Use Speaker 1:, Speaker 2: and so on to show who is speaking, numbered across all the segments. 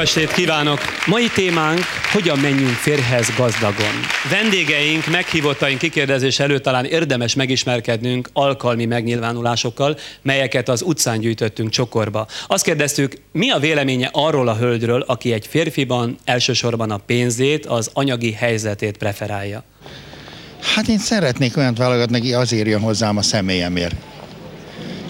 Speaker 1: Estét kívánok! Mai témánk, hogyan menjünk férhez gazdagon. Vendégeink, meghívottaink kikérdezés előtt talán érdemes megismerkednünk alkalmi megnyilvánulásokkal, melyeket az utcán gyűjtöttünk csokorba. Azt kérdeztük, mi a véleménye arról a hölgyről, aki egy férfiban elsősorban a pénzét, az anyagi helyzetét preferálja?
Speaker 2: Hát én szeretnék olyat válogatni, aki azért jön hozzám a személyemért.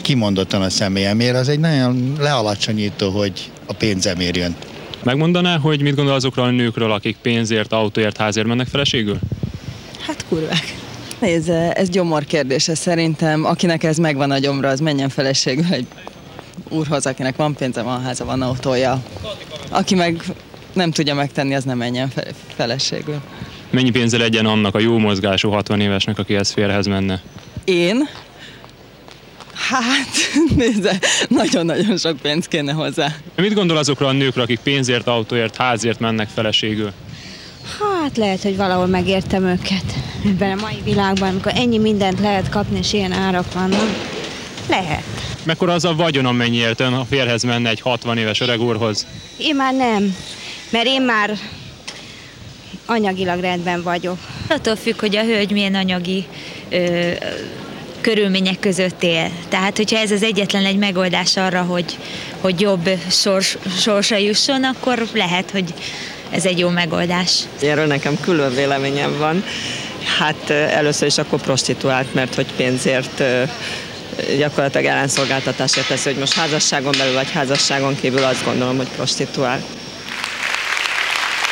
Speaker 2: Kimondottan a személyemért, az egy nagyon lealacsonyító, hogy a pénzemért jön.
Speaker 3: Megmondaná, hogy mit gondol azokról a nőkről, akik pénzért, autóért, házért mennek feleségül?
Speaker 4: Hát kurvák. Nézd, ez gyomor kérdése szerintem. Akinek ez megvan a gyomra, az menjen feleségül egy úrhoz, akinek van pénze, van háza, van autója. Aki meg nem tudja megtenni, az nem menjen fe- feleségül.
Speaker 3: Mennyi pénze legyen annak a jó mozgású 60 évesnek, aki ez férhez menne?
Speaker 4: Én? Hát, nézd, nagyon-nagyon sok pénz kéne hozzá.
Speaker 3: Mit gondol azokról a nőkről, akik pénzért, autóért, házért mennek feleségül?
Speaker 5: Hát lehet, hogy valahol megértem őket ebben a mai világban, amikor ennyi mindent lehet kapni, és ilyen árak vannak. Lehet.
Speaker 3: Mekkora az a vagyon, amennyiért ön a férhez menne egy 60 éves öreg úrhoz?
Speaker 5: Én már nem, mert én már anyagilag rendben vagyok.
Speaker 6: Attól függ, hogy a hölgy milyen anyagi ö, körülmények között él. Tehát, hogyha ez az egyetlen egy megoldás arra, hogy, hogy jobb sors, sorsa jusson, akkor lehet, hogy ez egy jó megoldás.
Speaker 7: Erről nekem külön véleményem van. Hát először is akkor prostituált, mert hogy pénzért gyakorlatilag ellenszolgáltatásért teszi, hogy most házasságon belül vagy házasságon kívül azt gondolom, hogy prostituált.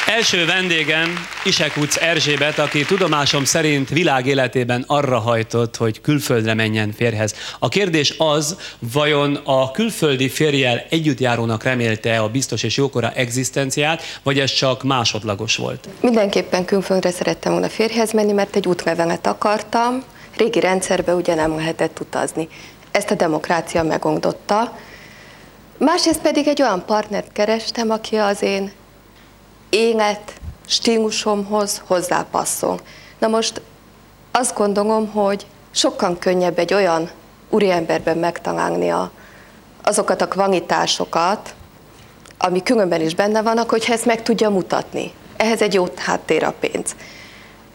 Speaker 1: Első vendégem Isekuc Erzsébet, aki tudomásom szerint világ életében arra hajtott, hogy külföldre menjen férhez. A kérdés az, vajon a külföldi férjel együttjárónak remélte a biztos és jókora egzisztenciát, vagy ez csak másodlagos volt?
Speaker 8: Mindenképpen külföldre szerettem volna férjhez menni, mert egy útlevelet akartam. Régi rendszerben ugye nem lehetett utazni. Ezt a demokrácia megongdotta. Másrészt pedig egy olyan partnert kerestem, aki az én élet stílusomhoz hozzápasszol. Na most azt gondolom, hogy sokkal könnyebb egy olyan úriemberben megtalálni a, azokat a kvalitásokat, ami különben is benne vannak, hogyha ezt meg tudja mutatni. Ehhez egy jó háttér a pénz.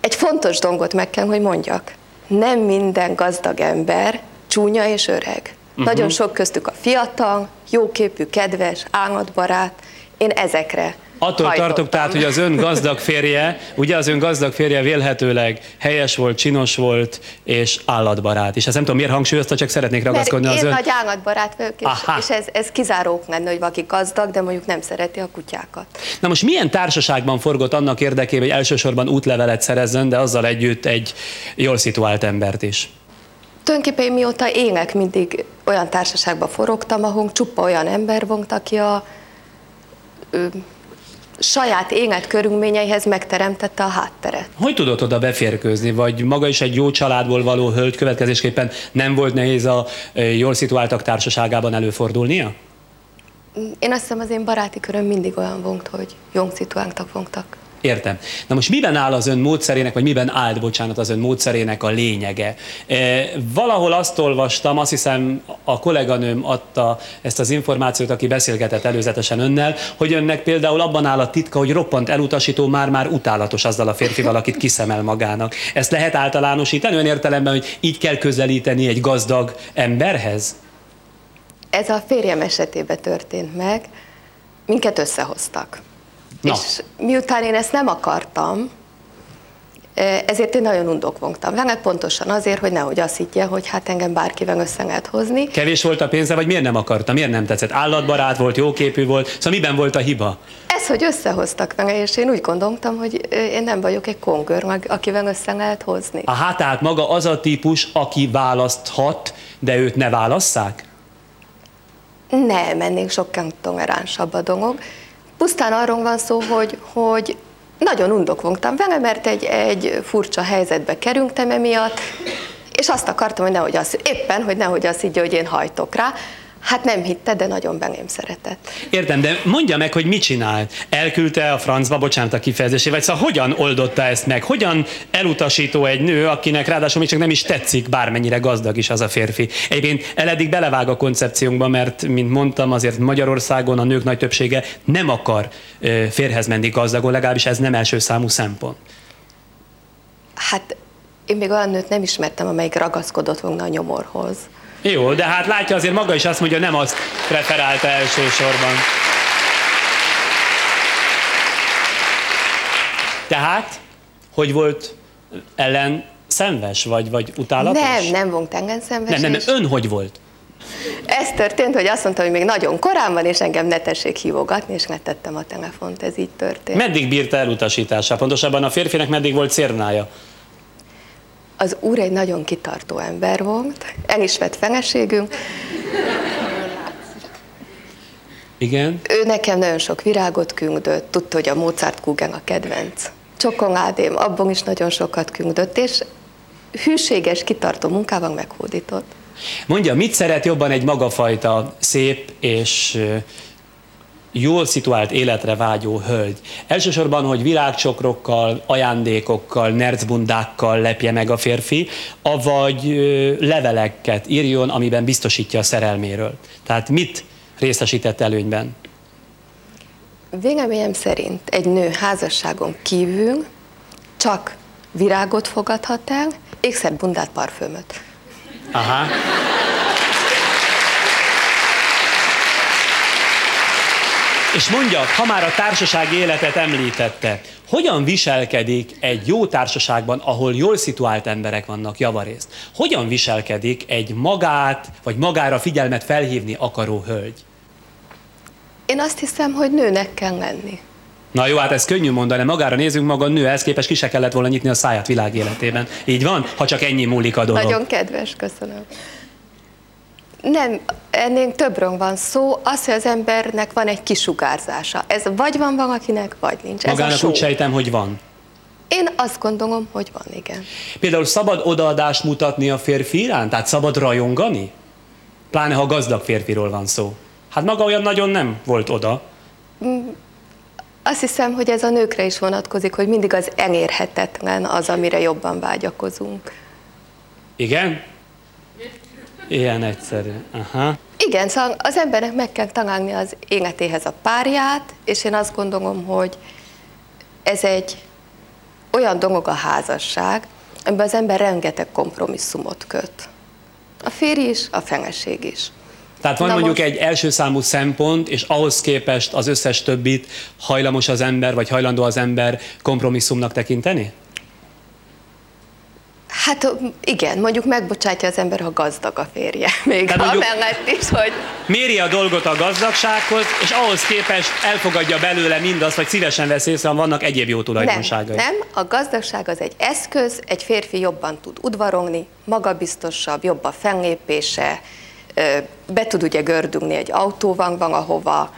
Speaker 8: Egy fontos dolgot meg kell, hogy mondjak. Nem minden gazdag ember csúnya és öreg. Uh-huh. Nagyon sok köztük a fiatal, jóképű, kedves, állatbarát. Én ezekre
Speaker 1: Attól
Speaker 8: hajtottam.
Speaker 1: tartok tehát, hogy az ön gazdag férje, ugye az ön gazdag férje vélhetőleg helyes volt, csinos volt és állatbarát. És ezt nem tudom, miért hangsúlyozta, csak szeretnék
Speaker 8: Mert
Speaker 1: ragaszkodni
Speaker 8: én
Speaker 1: az ön...
Speaker 8: nagy állatbarát vagyok, és,
Speaker 1: Aha.
Speaker 8: és ez, ez kizárók lenne, hogy valaki gazdag, de mondjuk nem szereti a kutyákat.
Speaker 1: Na most milyen társaságban forgott annak érdekében, hogy elsősorban útlevelet szerezzen, de azzal együtt egy jól szituált embert is?
Speaker 8: Tulajdonképpen én mióta élek, mindig olyan társaságban forogtam, ahol csupa olyan ember volt, aki a saját élet körülményeihez megteremtette a hátteret.
Speaker 1: Hogy tudott oda beférkőzni, vagy maga is egy jó családból való hölgy következésképpen nem volt nehéz a ö, jól szituáltak társaságában előfordulnia?
Speaker 8: Én azt hiszem az én baráti köröm mindig olyan volt, hogy jól szituáltak voltak.
Speaker 1: Értem. Na most miben áll az ön módszerének, vagy miben állt, bocsánat, az ön módszerének a lényege? E, valahol azt olvastam, azt hiszem a kolléganőm adta ezt az információt, aki beszélgetett előzetesen önnel, hogy önnek például abban áll a titka, hogy roppant elutasító, már-már utálatos azzal a férfival, akit kiszemel magának. Ezt lehet általánosítani olyan értelemben, hogy így kell közelíteni egy gazdag emberhez?
Speaker 8: Ez a férjem esetében történt meg, minket összehoztak.
Speaker 1: Na.
Speaker 8: És miután én ezt nem akartam, ezért én nagyon undok voltam vele, pontosan azért, hogy nehogy azt higgye, hogy hát engem bárkivel össze lehet hozni.
Speaker 1: Kevés volt a pénze, vagy miért nem akarta? Miért nem tetszett? Állatbarát volt, jóképű volt, szóval miben volt a hiba?
Speaker 8: Ez, hogy összehoztak vele, és én úgy gondoltam, hogy én nem vagyok egy kongör, meg- akivel össze lehet hozni.
Speaker 1: Aha, tehát maga az a típus, aki választhat, de őt ne válasszák?
Speaker 8: Nem, ennél sokkal toleránsabb a dolog. Pusztán arról van szó, hogy, hogy nagyon undok voltam vele, mert egy, egy furcsa helyzetbe kerültem emiatt, és azt akartam, hogy nehogy azt, éppen, hogy nehogy azt higgye, hogy én hajtok rá. Hát nem hitte, de nagyon belém szeretett.
Speaker 1: Értem, de mondja meg, hogy mit csinált. Elküldte a francba, bocsánat a kifejezésé, vagy szóval hogyan oldotta ezt meg? Hogyan elutasító egy nő, akinek ráadásul még csak nem is tetszik, bármennyire gazdag is az a férfi? Egyébként el eddig belevág a koncepciónkba, mert, mint mondtam, azért Magyarországon a nők nagy többsége nem akar férhez menni gazdagon, legalábbis ez nem első számú szempont.
Speaker 8: Hát én még olyan nőt nem ismertem, amelyik ragaszkodott volna a nyomorhoz.
Speaker 1: Jó, de hát látja azért maga is azt mondja, nem azt preferálta elsősorban. Tehát, hogy volt ellen szenves, vagy, vagy utálatos?
Speaker 8: Nem, nem volt engem szenves.
Speaker 1: nem, nem,
Speaker 8: és
Speaker 1: ön hogy volt?
Speaker 8: Ez történt, hogy azt mondta, hogy még nagyon korán van, és engem ne tessék hívogatni, és letettem a telefont, ez így történt.
Speaker 1: Meddig bírta elutasítása? Pontosabban a férfinek meddig volt cérnája?
Speaker 8: Az úr egy nagyon kitartó ember volt, el is vett feleségünk,
Speaker 1: Igen?
Speaker 8: ő nekem nagyon sok virágot küldött, tudta, hogy a Mozart Kugen a kedvenc. Csokoládém, abban is nagyon sokat küldött, és hűséges, kitartó munkával meghódított.
Speaker 1: Mondja, mit szeret jobban egy magafajta szép és jól szituált életre vágyó hölgy? Elsősorban, hogy virágcsokrokkal, ajándékokkal, nercbundákkal lepje meg a férfi, avagy leveleket írjon, amiben biztosítja a szerelméről. Tehát mit részesített előnyben?
Speaker 8: Véleményem szerint egy nő házasságon kívül csak virágot fogadhat el, ékszert, bundát, parfümöt.
Speaker 1: Aha. És mondja, ha már a társasági életet említette, hogyan viselkedik egy jó társaságban, ahol jól szituált emberek vannak javarészt? Hogyan viselkedik egy magát, vagy magára figyelmet felhívni akaró hölgy?
Speaker 8: Én azt hiszem, hogy nőnek kell lenni.
Speaker 1: Na jó, hát ez könnyű mondani, magára nézünk, maga a nő, ehhez képest ki se kellett volna nyitni a száját világ életében. Így van? Ha csak ennyi múlik a dolog.
Speaker 8: Nagyon kedves, köszönöm. Nem, ennél többről van szó, az, hogy az embernek van egy kisugárzása. Ez vagy van valakinek, vagy nincs. Ez a
Speaker 1: Magának
Speaker 8: só.
Speaker 1: úgy sejtem, hogy van.
Speaker 8: Én azt gondolom, hogy van, igen.
Speaker 1: Például szabad odaadást mutatni a férfi iránt? Tehát szabad rajongani? Pláne, ha gazdag férfiról van szó. Hát maga olyan nagyon nem volt oda.
Speaker 8: Azt hiszem, hogy ez a nőkre is vonatkozik, hogy mindig az elérhetetlen az, amire jobban vágyakozunk.
Speaker 1: Igen? Ilyen egyszerű. Aha.
Speaker 8: Igen, szóval az embernek meg kell találni az életéhez a párját, és én azt gondolom, hogy ez egy olyan dolog a házasság, amiben az ember rengeteg kompromisszumot köt. A férj is, a feleség is.
Speaker 1: Tehát van
Speaker 8: Na
Speaker 1: mondjuk
Speaker 8: most-
Speaker 1: egy első számú szempont, és ahhoz képest az összes többit hajlamos az ember, vagy hajlandó az ember kompromisszumnak tekinteni?
Speaker 8: Hát igen, mondjuk megbocsátja az ember, ha gazdag a férje. Még
Speaker 1: Tehát
Speaker 8: amellett is, hogy
Speaker 1: Méri a dolgot a gazdagsághoz, és ahhoz képest elfogadja belőle mindazt, vagy szívesen vesz észre, vannak egyéb jó
Speaker 8: nem,
Speaker 1: tulajdonságai.
Speaker 8: nem, a gazdagság az egy eszköz, egy férfi jobban tud udvarolni, magabiztosabb, jobb a fellépése, be tud ugye gördülni egy autóban van, ahova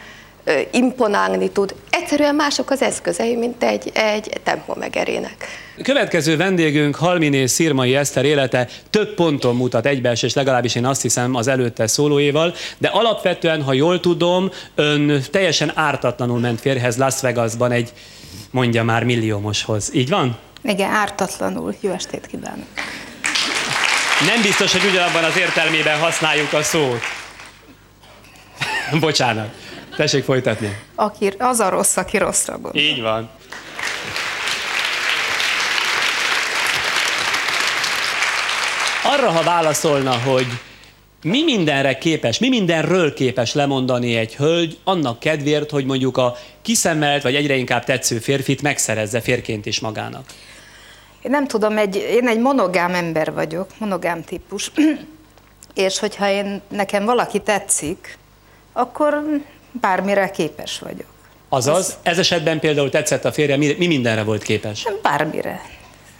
Speaker 8: imponálni tud. Egyszerűen mások az eszközei, mint egy, egy tempómegerének.
Speaker 1: Következő vendégünk Halminé Szirmai Eszter élete több ponton mutat egybeesés, legalábbis én azt hiszem az előtte szólóéval, de alapvetően, ha jól tudom, ön teljesen ártatlanul ment férhez Las Vegasban egy, mondja már, milliómoshoz. Így van?
Speaker 9: Igen, ártatlanul. Jó estét kívánok.
Speaker 1: Nem biztos, hogy ugyanabban az értelmében használjuk a szót. Bocsánat. Tessék folytatni.
Speaker 9: Aki, az a rossz, aki rosszra gondol.
Speaker 1: Így van. Arra, ha válaszolna, hogy mi mindenre képes, mi mindenről képes lemondani egy hölgy annak kedvéért, hogy mondjuk a kiszemelt, vagy egyre inkább tetsző férfit megszerezze férként is magának.
Speaker 9: Én nem tudom, egy, én egy monogám ember vagyok, monogám típus, és hogyha én, nekem valaki tetszik, akkor bármire képes vagyok.
Speaker 1: Azaz, ez esetben például tetszett a férje, mi, mi mindenre volt képes?
Speaker 9: Bármire.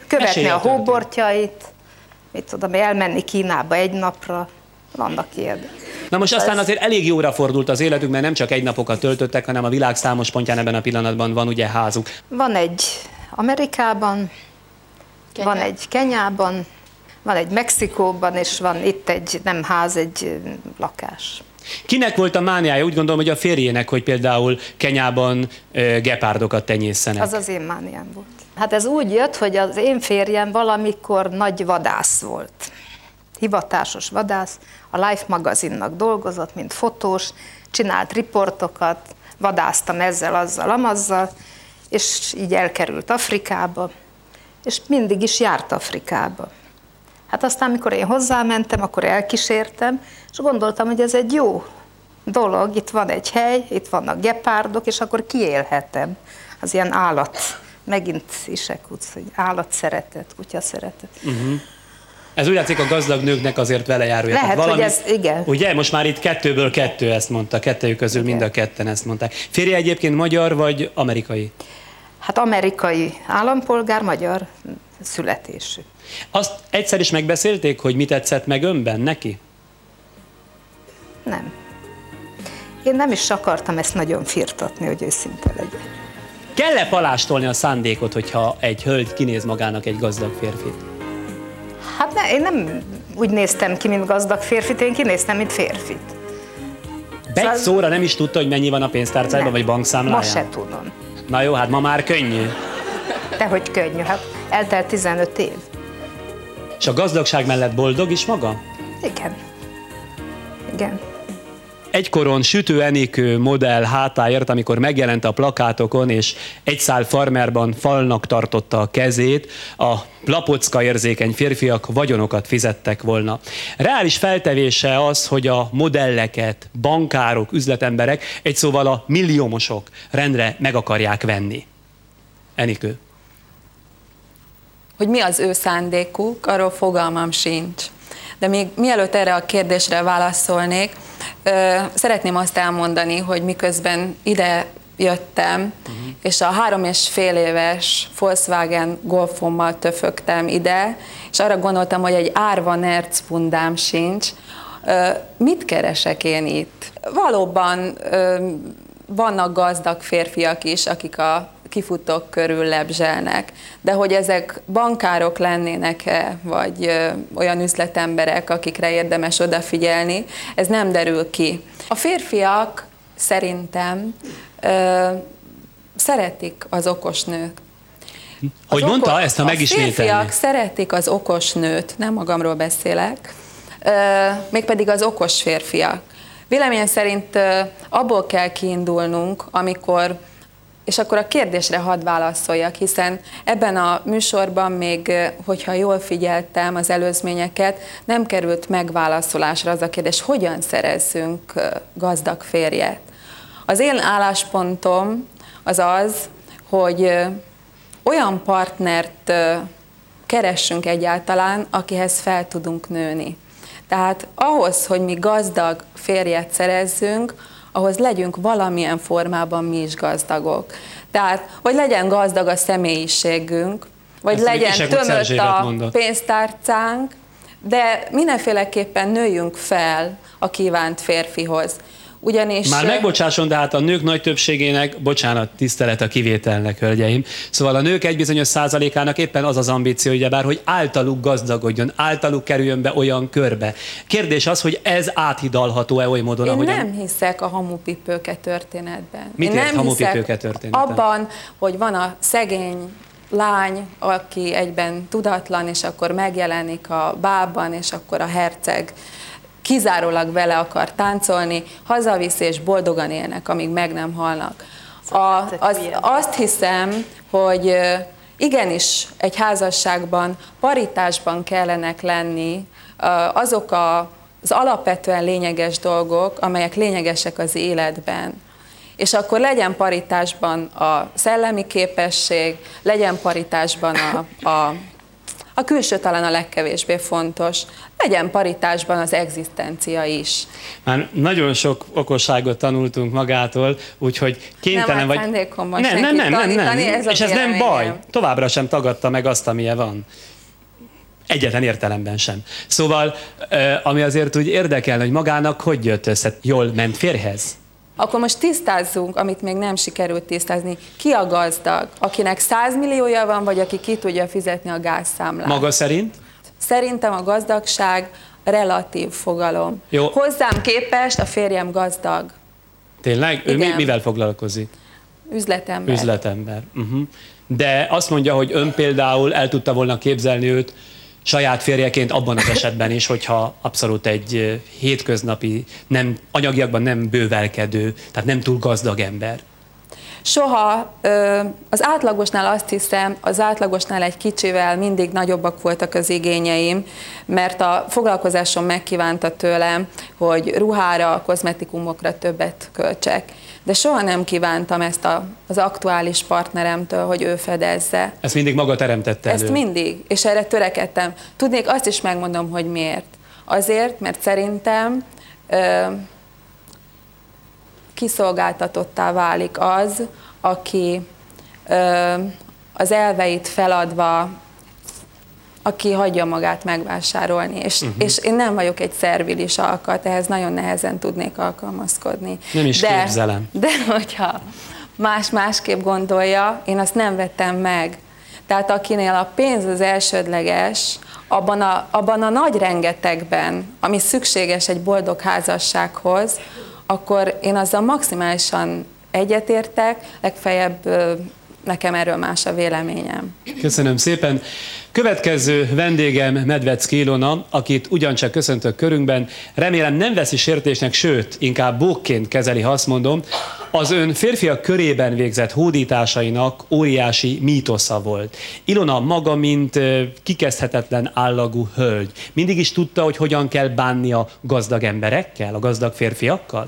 Speaker 9: Követni
Speaker 1: Mesélj
Speaker 9: a
Speaker 1: a
Speaker 9: hóbortjait, mit tudom, elmenni Kínába egy napra, vannak ilyen.
Speaker 1: Na most aztán azért elég jóra fordult az életük, mert nem csak egy napokat töltöttek, hanem a világ számos pontján ebben a pillanatban van ugye házuk.
Speaker 9: Van egy Amerikában,
Speaker 8: Kenya.
Speaker 9: van egy Kenyában, van egy Mexikóban, és van itt egy nem ház, egy lakás.
Speaker 1: Kinek volt a mániája? Úgy gondolom, hogy a férjének, hogy például Kenyában ö, gepárdokat tenyészenek.
Speaker 9: Az az én mániám volt. Hát ez úgy jött, hogy az én férjem valamikor nagy vadász volt. Hivatásos vadász, a Life magazinnak dolgozott, mint fotós, csinált riportokat, vadásztam ezzel, azzal, amazzal, és így elkerült Afrikába, és mindig is járt Afrikába. Hát aztán, amikor én hozzámentem, akkor elkísértem, és gondoltam, hogy ez egy jó dolog, itt van egy hely, itt vannak gepárdok, és akkor kiélhetem az ilyen állat, megint isekutsz, hogy állat szeretet, kutya szeretet.
Speaker 1: Uh-huh. Ez úgy látszik a gazdag nőknek azért vele járulja.
Speaker 9: Lehet, hogy ez, igen.
Speaker 1: Ugye, most már itt kettőből kettő ezt mondta, kettőjük közül igen. mind a ketten ezt mondták. Férje egyébként magyar vagy amerikai?
Speaker 9: Hát amerikai állampolgár, magyar születésű.
Speaker 1: Azt egyszer is megbeszélték, hogy mit tetszett meg önben neki?
Speaker 9: Nem. Én nem is akartam ezt nagyon firtatni, hogy őszinte legyek.
Speaker 1: Kell-e palástolni a szándékot, hogyha egy hölgy kinéz magának egy gazdag férfit?
Speaker 9: Hát ne, én nem úgy néztem ki, mint gazdag férfit, én kinéztem, mint férfit.
Speaker 1: Egy szóval... szóra nem is tudta, hogy mennyi van a pénztárcájában, vagy bankszámláján?
Speaker 9: Ma se tudom.
Speaker 1: Na jó, hát ma már könnyű.
Speaker 9: De hogy könnyű, hát eltelt 15 év.
Speaker 1: És a gazdagság mellett boldog is maga?
Speaker 9: Igen. Igen.
Speaker 1: Egykoron Sütő Enikő modell hátáért, amikor megjelent a plakátokon, és egy szál farmerban falnak tartotta a kezét, a plapocka érzékeny férfiak vagyonokat fizettek volna. Reális feltevése az, hogy a modelleket, bankárok, üzletemberek, egy szóval a milliómosok rendre meg akarják venni. Enikő.
Speaker 10: Hogy mi az ő szándékuk, arról fogalmam sincs. De még mielőtt erre a kérdésre válaszolnék, szeretném azt elmondani, hogy miközben ide jöttem, uh-huh. és a három és fél éves Volkswagen Golfommal töfögtem ide, és arra gondoltam, hogy egy árva nercpundám sincs, mit keresek én itt? Valóban vannak gazdag férfiak is, akik a kifutók körül lebzselnek. De hogy ezek bankárok lennének-e, vagy olyan üzletemberek, akikre érdemes odafigyelni, ez nem derül ki. A férfiak szerintem ö, szeretik az okos nők.
Speaker 1: Hogy az mondta okos, ezt, ha megismételni?
Speaker 10: A férfiak szeretik az okos nőt, nem magamról beszélek, ö, mégpedig az okos férfiak. Véleményem szerint abból kell kiindulnunk, amikor és akkor a kérdésre hadd válaszoljak, hiszen ebben a műsorban még, hogyha jól figyeltem az előzményeket, nem került megválaszolásra az a kérdés, hogyan szerezzünk gazdag férjet. Az én álláspontom az az, hogy olyan partnert keressünk egyáltalán, akihez fel tudunk nőni. Tehát ahhoz, hogy mi gazdag férjet szerezzünk, ahhoz legyünk valamilyen formában mi is gazdagok. Tehát, hogy legyen gazdag a személyiségünk, vagy Ezt legyen tömött a pénztárcánk, de mindenféleképpen nőjünk fel a kívánt férfihoz. Ugyanis...
Speaker 1: Már megbocsásson, de hát a nők nagy többségének, bocsánat, tisztelet a kivételnek, hölgyeim. Szóval a nők egy bizonyos százalékának éppen az az ambíció, bár, hogy általuk gazdagodjon, általuk kerüljön be olyan körbe. Kérdés az, hogy ez áthidalható-e oly módon,
Speaker 10: Én
Speaker 1: ahogyan...
Speaker 10: nem hiszek a hamupipőke történetben.
Speaker 1: Mit
Speaker 10: Én nem
Speaker 1: hamupipőke történetben?
Speaker 10: Abban, hogy van a szegény lány, aki egyben tudatlan, és akkor megjelenik a bában, és akkor a herceg kizárólag vele akar táncolni, hazavisz és boldogan élnek, amíg meg nem halnak. A, az, azt hiszem, hogy igenis egy házasságban paritásban kellenek lenni azok a, az alapvetően lényeges dolgok, amelyek lényegesek az életben. És akkor legyen paritásban a szellemi képesség, legyen paritásban a, a a külső talán a legkevésbé fontos. Legyen paritásban az egzisztencia is.
Speaker 1: Már nagyon sok okosságot tanultunk magától, úgyhogy kénytelen
Speaker 10: nem
Speaker 1: vagy...
Speaker 10: Nem,
Speaker 1: nem, nem, nem, nem, nem. Ez És ez nem baj. Továbbra sem tagadta meg azt, amilyen van. Egyetlen értelemben sem. Szóval, ami azért úgy érdekel, hogy magának hogy jött össze, jól ment férhez?
Speaker 10: Akkor most tisztázzunk, amit még nem sikerült tisztázni. Ki a gazdag? Akinek 100 milliója van, vagy aki ki tudja fizetni a gázszámlát?
Speaker 1: Maga szerint?
Speaker 10: Szerintem a gazdagság relatív fogalom.
Speaker 1: Jó.
Speaker 10: Hozzám képest a férjem gazdag,
Speaker 1: Tényleg? Ő mi,
Speaker 10: Igen.
Speaker 1: mivel foglalkozik?
Speaker 10: üzletember.
Speaker 1: Üzletember. Uh-huh. De azt mondja, hogy ön például el tudta volna képzelni őt saját férjeként abban az esetben is, hogyha abszolút egy hétköznapi, nem, anyagiakban nem bővelkedő, tehát nem túl gazdag ember.
Speaker 10: Soha az átlagosnál azt hiszem, az átlagosnál egy kicsivel mindig nagyobbak voltak az igényeim, mert a foglalkozásom megkívánta tőlem, hogy ruhára, kozmetikumokra többet költsek. De soha nem kívántam ezt a, az aktuális partneremtől, hogy ő fedezze.
Speaker 1: Ezt mindig maga teremtette elő.
Speaker 10: Ezt mindig, és erre törekedtem. Tudnék, azt is megmondom, hogy miért. Azért, mert szerintem ö, kiszolgáltatottá válik az, aki ö, az elveit feladva, aki hagyja magát megvásárolni. És, uh-huh. és én nem vagyok egy szervilis alkat, ehhez nagyon nehezen tudnék alkalmazkodni.
Speaker 1: Nem is
Speaker 10: de,
Speaker 1: képzelem.
Speaker 10: De hogyha más másképp gondolja, én azt nem vettem meg. Tehát akinél a pénz az elsődleges, abban a, abban a nagy rengetegben, ami szükséges egy boldog házassághoz, akkor én azzal maximálisan egyetértek, legfeljebb nekem erről más a véleményem.
Speaker 1: Köszönöm szépen. Következő vendégem Medvecki Ilona, akit ugyancsak köszöntök körünkben. Remélem nem veszi sértésnek, sőt, inkább bókként kezeli, ha azt mondom. Az ön férfiak körében végzett hódításainak óriási mítosza volt. Ilona maga, mint kikezdhetetlen állagú hölgy, mindig is tudta, hogy hogyan kell bánni a gazdag emberekkel, a gazdag férfiakkal?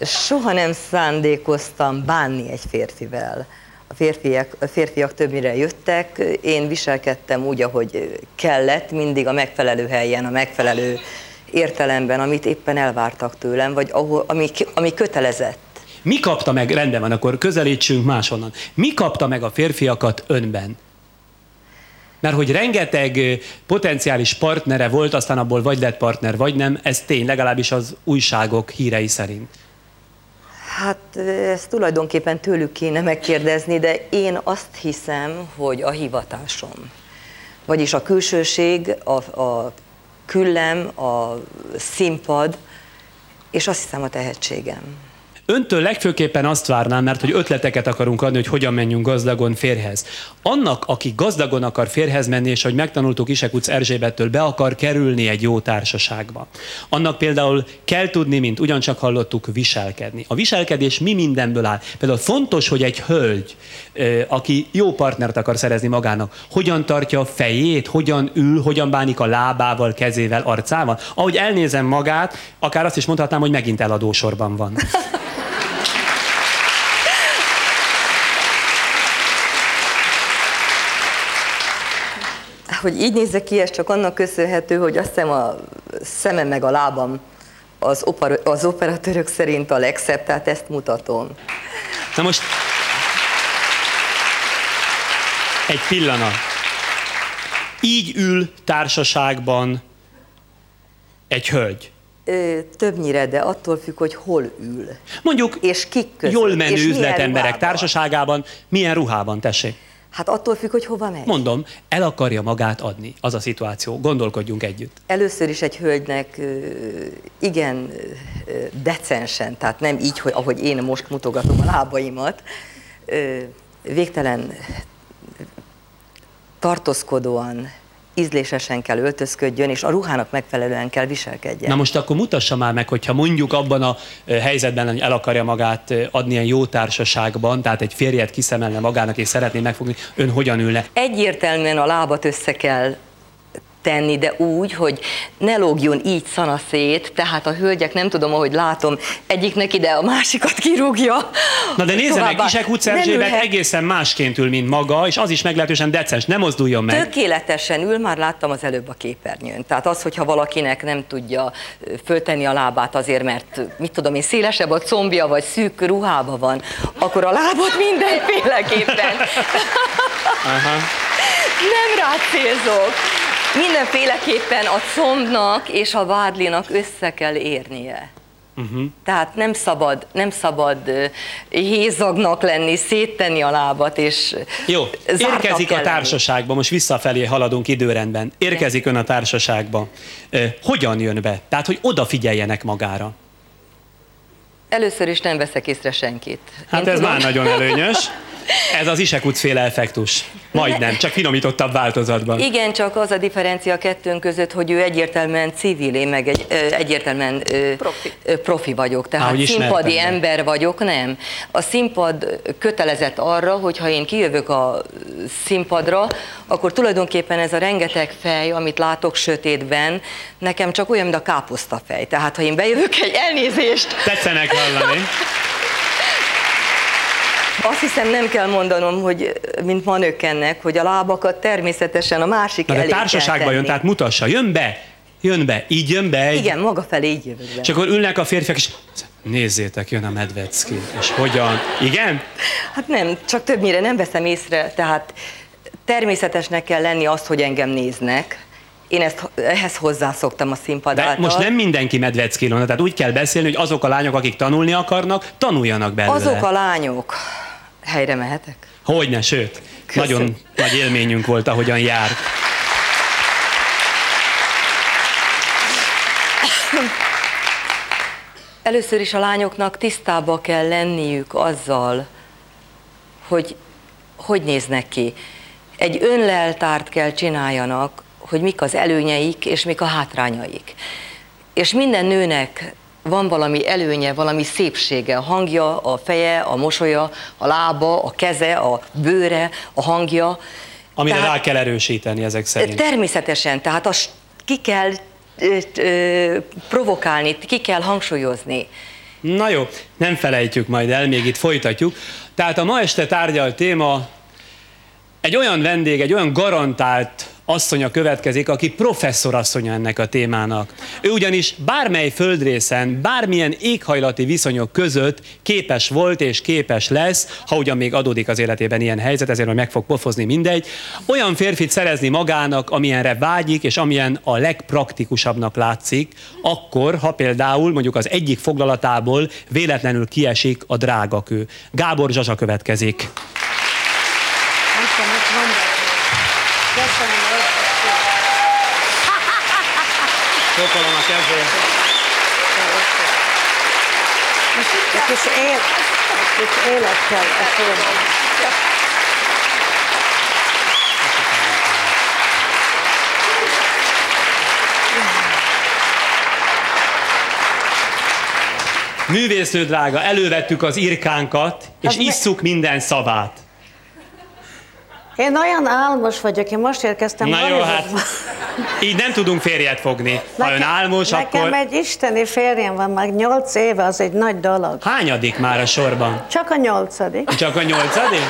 Speaker 11: Soha nem szándékoztam bánni egy férfivel. A férfiak, a férfiak többnyire jöttek, én viselkedtem úgy, ahogy kellett, mindig a megfelelő helyen, a megfelelő értelemben, amit éppen elvártak tőlem, vagy ahol, ami, ami kötelezett.
Speaker 1: Mi kapta meg, rendben van, akkor közelítsünk máshonnan. Mi kapta meg a férfiakat önben? Mert hogy rengeteg potenciális partnere volt, aztán abból vagy lett partner, vagy nem, ez tény, legalábbis az újságok hírei szerint.
Speaker 11: Hát ezt tulajdonképpen tőlük kéne megkérdezni, de én azt hiszem, hogy a hivatásom, vagyis a külsőség, a, a küllem, a színpad, és azt hiszem a tehetségem.
Speaker 1: Öntől legfőképpen azt várnám, mert hogy ötleteket akarunk adni, hogy hogyan menjünk gazdagon férhez. Annak, aki gazdagon akar férhez menni, és hogy megtanultuk Isekuc Erzsébettől, be akar kerülni egy jó társaságba. Annak például kell tudni, mint ugyancsak hallottuk, viselkedni. A viselkedés mi mindenből áll. Például fontos, hogy egy hölgy, aki jó partnert akar szerezni magának, hogyan tartja a fejét, hogyan ül, hogyan bánik a lábával, kezével, arcával. Ahogy elnézem magát, akár azt is mondhatnám, hogy megint eladósorban van.
Speaker 11: Hogy így nézek ki, ez csak annak köszönhető, hogy azt hiszem a szemem meg a lábam az, opera, az operatőrök szerint a legszebb, tehát ezt mutatom.
Speaker 1: Na most egy pillanat. Így ül társaságban egy hölgy.
Speaker 11: Ö, többnyire, de attól függ, hogy hol ül.
Speaker 1: Mondjuk
Speaker 11: és kik között,
Speaker 1: jól menő üzletemberek
Speaker 11: ruhában.
Speaker 1: társaságában milyen ruhában, tessék?
Speaker 11: Hát attól függ, hogy hova megy.
Speaker 1: Mondom, el akarja magát adni. Az a szituáció. Gondolkodjunk együtt.
Speaker 11: Először is egy hölgynek igen decensen, tehát nem így, hogy ahogy én most mutogatom a lábaimat, végtelen tartózkodóan, ízlésesen kell öltözködjön, és a ruhának megfelelően kell viselkedjen.
Speaker 1: Na most akkor mutassa már meg, hogyha mondjuk abban a helyzetben, hogy el akarja magát adni egy jó társaságban, tehát egy férjet kiszemelne magának és szeretné megfogni, ön hogyan ülne?
Speaker 11: Egyértelműen a lábat össze kell tenni, de úgy, hogy ne lógjon így szana szét, tehát a hölgyek, nem tudom, ahogy látom, egyiknek ide a másikat kirúgja.
Speaker 1: Na de nézze meg,
Speaker 11: Továbbá
Speaker 1: Isek utca
Speaker 11: nem
Speaker 1: Erzsébet egészen másként ül, mint maga, és az is meglehetősen decens, nem mozduljon meg.
Speaker 11: Tökéletesen ül, már láttam az előbb a képernyőn. Tehát az, hogyha valakinek nem tudja föltenni a lábát azért, mert mit tudom én, szélesebb a combja, vagy szűk ruhába van, akkor a lábot mindenféleképpen.
Speaker 1: Aha.
Speaker 11: Nem rá célzok. Mindenféleképpen a combnak és a vádlinak össze kell érnie. Uh-huh. Tehát nem szabad, nem szabad hézagnak lenni, széttenni a lábat, és
Speaker 1: Jó, érkezik a társaságba, most visszafelé haladunk időrendben. Érkezik ön a társaságba. Hogyan jön be? Tehát, hogy odafigyeljenek magára.
Speaker 11: Először is nem veszek észre senkit.
Speaker 1: Hát
Speaker 11: Én
Speaker 1: ez
Speaker 11: tudom-
Speaker 1: már nagyon előnyös. Ez az Isekut féle effektus. Majdnem, csak finomítottabb változatban.
Speaker 11: Igen, csak az a differencia a kettőnk között, hogy ő egyértelműen civil, én meg egy, ö, egyértelműen ö,
Speaker 9: Profi.
Speaker 11: profi vagyok. Tehát
Speaker 1: hogy ismertem
Speaker 11: színpadi ember vagyok, nem. A színpad kötelezett arra, hogy ha én kijövök a színpadra, akkor tulajdonképpen ez a rengeteg fej, amit látok sötétben, nekem csak olyan, mint a káposztafej. Tehát ha én bejövök egy elnézést,
Speaker 1: Tetszenek hallani.
Speaker 11: Azt hiszem nem kell mondanom, hogy mint manökkennek, hogy a lábakat természetesen a másik
Speaker 1: Na de
Speaker 11: elé kell
Speaker 1: társaságba jön, tehát mutassa, jön be, jön be, így jön be egy...
Speaker 11: Igen, maga felé így jövök be.
Speaker 1: És akkor ülnek a férfiak, és nézzétek, jön a Medvecki. És hogyan? Igen?
Speaker 11: Hát nem, csak többnyire nem veszem észre, tehát természetesnek kell lenni azt, hogy engem néznek. Én ezt, ehhez hozzászoktam a színpad
Speaker 1: De
Speaker 11: által.
Speaker 1: most nem mindenki Medvecki Ilona, tehát úgy kell beszélni, hogy azok a lányok, akik tanulni akarnak, tanuljanak belőle.
Speaker 11: Azok a lányok, helyre mehetek?
Speaker 1: Hogyne, sőt.
Speaker 11: Köszönöm.
Speaker 1: Nagyon nagy élményünk volt, ahogyan jár.
Speaker 11: Először is a lányoknak tisztába kell lenniük azzal, hogy hogy néznek ki. Egy önleltárt kell csináljanak, hogy mik az előnyeik és mik a hátrányaik. És minden nőnek van valami előnye, valami szépsége, a hangja, a feje, a mosolya, a lába, a keze, a bőre, a hangja.
Speaker 1: Amire
Speaker 11: Tehát-
Speaker 1: rá kell erősíteni ezek szerint.
Speaker 11: Természetesen, tehát azt ki kell ö, ö, provokálni, ki kell hangsúlyozni.
Speaker 1: Na jó, nem felejtjük majd el, még itt folytatjuk. Tehát a ma este tárgyalt téma egy olyan vendég, egy olyan garantált asszonya következik, aki professzor asszonya ennek a témának. Ő ugyanis bármely földrészen, bármilyen éghajlati viszonyok között képes volt és képes lesz, ha ugyan még adódik az életében ilyen helyzet, ezért majd meg fog pofozni mindegy, olyan férfit szerezni magának, amilyenre vágyik, és amilyen a legpraktikusabbnak látszik, akkor, ha például mondjuk az egyik foglalatából véletlenül kiesik a drágakő. Gábor Zsazsa következik.
Speaker 12: Nem tudom, mit mondani. Köszönöm,
Speaker 1: Sokkolom a kezét.
Speaker 12: Egy kis, él, egy kis élet kell a filmben.
Speaker 1: Művésznő drága, elővettük az irkánkat, és
Speaker 12: mi-
Speaker 1: isszuk minden szavát.
Speaker 12: Én olyan álmos vagyok, én most érkeztem.
Speaker 1: Na jó, hát így nem tudunk férjet fogni. Ha ön
Speaker 12: Nekem-
Speaker 1: álmos,
Speaker 12: Nekem
Speaker 1: akkor
Speaker 12: egy isteni férjem van, meg nyolc éve, az egy nagy dolog.
Speaker 1: hányadik már a sorban?
Speaker 12: Csak a nyolcadik.
Speaker 1: Csak a nyolcadik?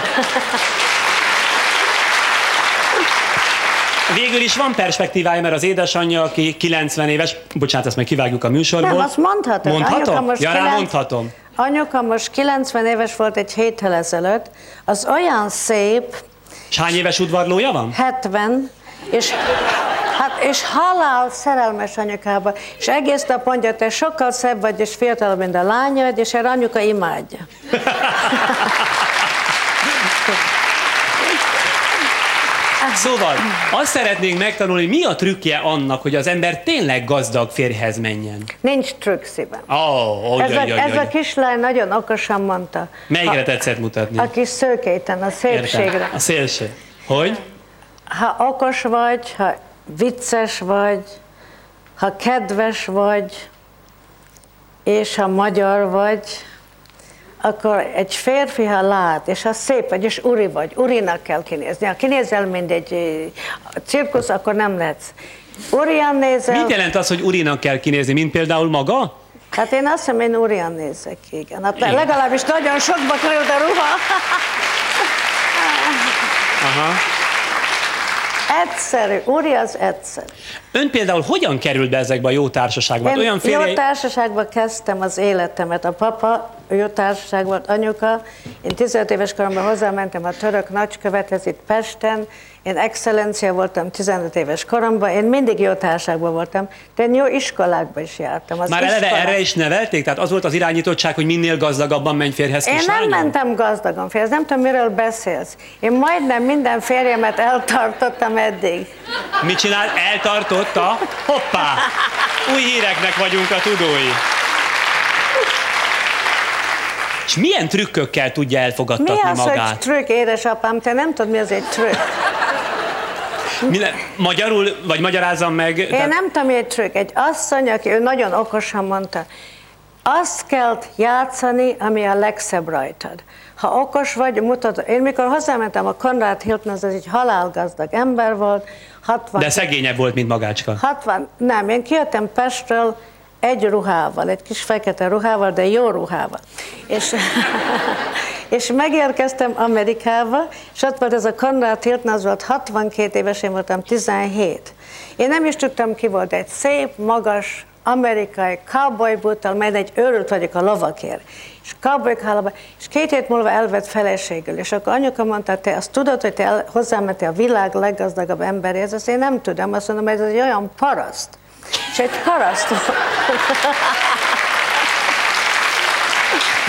Speaker 1: Végül is van perspektívája, mert az édesanyja, aki 90 éves, bocsánat, ezt meg kivágjuk a műsorból.
Speaker 12: Nem, azt mondhatod. Anyuka
Speaker 1: Mondhatom?
Speaker 12: most
Speaker 1: Ja, rá
Speaker 12: kilenc-
Speaker 1: mondhatom.
Speaker 12: Anyuka most 90 éves volt egy héttel ezelőtt, az olyan szép,
Speaker 1: És hány éves udvarlója van?
Speaker 12: 70, és, hát, és halál szerelmes anyukába, és egész nap mondja, te sokkal szebb vagy, és fiatalabb, mint a lányod, és erre anyuka imádja.
Speaker 1: Szóval azt szeretnénk megtanulni, mi a trükkje annak, hogy az ember tényleg gazdag férjhez menjen.
Speaker 12: Nincs trükk szíven.
Speaker 1: Oh, oh,
Speaker 12: Ez, a,
Speaker 1: jaj, jaj,
Speaker 12: ez a
Speaker 1: jaj.
Speaker 12: kislány nagyon okosan mondta.
Speaker 1: Melyikre
Speaker 12: Ha-
Speaker 1: tetszett mutatni?
Speaker 12: A kis szőkéten, a szépségre.
Speaker 1: Értem. A szélső. Hogy?
Speaker 12: Ha okos vagy, ha vicces vagy, ha kedves vagy, és ha magyar vagy, akkor egy férfi, ha lát, és ha szép vagy, és uri vagy, urinak kell kinézni. Ha kinézel, mint egy cirkusz, akkor nem lehetsz. Urian nézel,
Speaker 1: Mit jelent az, hogy urinak kell kinézni, mint például maga?
Speaker 12: hát én azt hiszem, én urian nézek igen. Hát
Speaker 1: Igen.
Speaker 12: legalábbis nagyon sokba került a ruha.
Speaker 1: Aha.
Speaker 12: Egyszerű, úri az egyszerű.
Speaker 1: Ön például hogyan került be ezekbe a jó társaságba?
Speaker 12: Én
Speaker 1: Olyan
Speaker 12: jó
Speaker 1: férje...
Speaker 12: társaságban kezdtem az életemet. A papa jó társaság volt anyuka. Én 15 éves koromban hozzámentem a török nagykövethez itt Pesten, én excellencia voltam 15 éves koromban, én mindig jó társaságban voltam, de én jó iskolákba is jártam. Az
Speaker 1: Már eleve
Speaker 12: iskolák-
Speaker 1: erre is nevelték? Tehát az volt az irányítottság, hogy minél gazdagabban menj férhez
Speaker 12: Én nem mentem gazdagon férhez, nem tudom, miről beszélsz. Én majdnem minden férjemet eltartottam eddig.
Speaker 1: Mit csinál? Eltartotta? Hoppá! Új híreknek vagyunk a tudói. És milyen trükkökkel tudja
Speaker 12: Mi
Speaker 1: elfogadtatni
Speaker 12: az, hogy
Speaker 1: magát?
Speaker 12: trükk, édesapám? Te nem tudod, mi az egy trükk.
Speaker 1: Mi le- magyarul, vagy magyarázzam meg?
Speaker 12: Én nem tudom, mi egy trükk. Egy asszony, aki ő nagyon okosan mondta, azt kell játszani, ami a legszebb rajtad. Ha okos vagy, mutatod. Én mikor hozzámentem a Konrad Hilton, az egy halálgazdag ember volt, 60
Speaker 1: De szegényebb volt, mint magácska.
Speaker 12: 60, nem, én kijöttem Pestről egy ruhával, egy kis fekete ruhával, de jó ruhával. És, és megérkeztem Amerikába, és ott volt ez a Conrad Hilton, az volt 62 éves, én voltam 17. Én nem is tudtam, ki volt egy szép, magas, amerikai cowboy búttal, mert egy őrült vagyok a lovakért. És cowboy hálaba, és két hét múlva elvett feleségül. És akkor anyuka mondta, te azt tudod, hogy te hozzámentél a világ leggazdagabb emberéhez? Azt én nem tudom, azt mondom, ez egy olyan paraszt. És egy paraszt volt.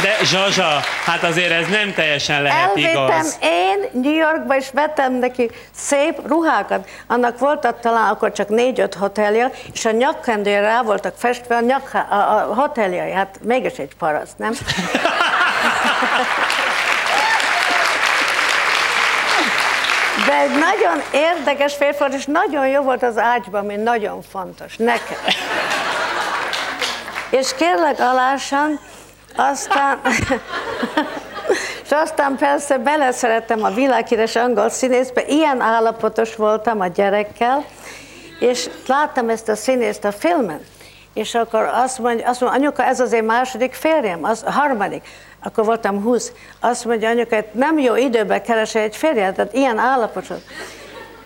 Speaker 1: De Zsazsa, hát azért ez nem teljesen lehet
Speaker 12: Elvittem
Speaker 1: igaz.
Speaker 12: én New Yorkba, és vettem neki szép ruhákat. Annak voltak talán akkor csak négy-öt hotelja, és a nyakkendőre rá voltak festve a, nyak, a, a hoteljai. Hát mégis egy paraszt, nem? Egy nagyon érdekes férfi volt, és nagyon jó volt az ágyban, ami nagyon fontos nekem. És kérlek alásan, aztán, és aztán persze beleszerettem a világhíres angol színészbe, ilyen állapotos voltam a gyerekkel, és láttam ezt a színészt a filmen, és akkor azt mondja, azt mondja anyuka, ez az én második férjem, az a harmadik. Akkor voltam 20. Azt mondja anyuka, hogy nem jó időben keresel egy férjet, tehát ilyen állapotot.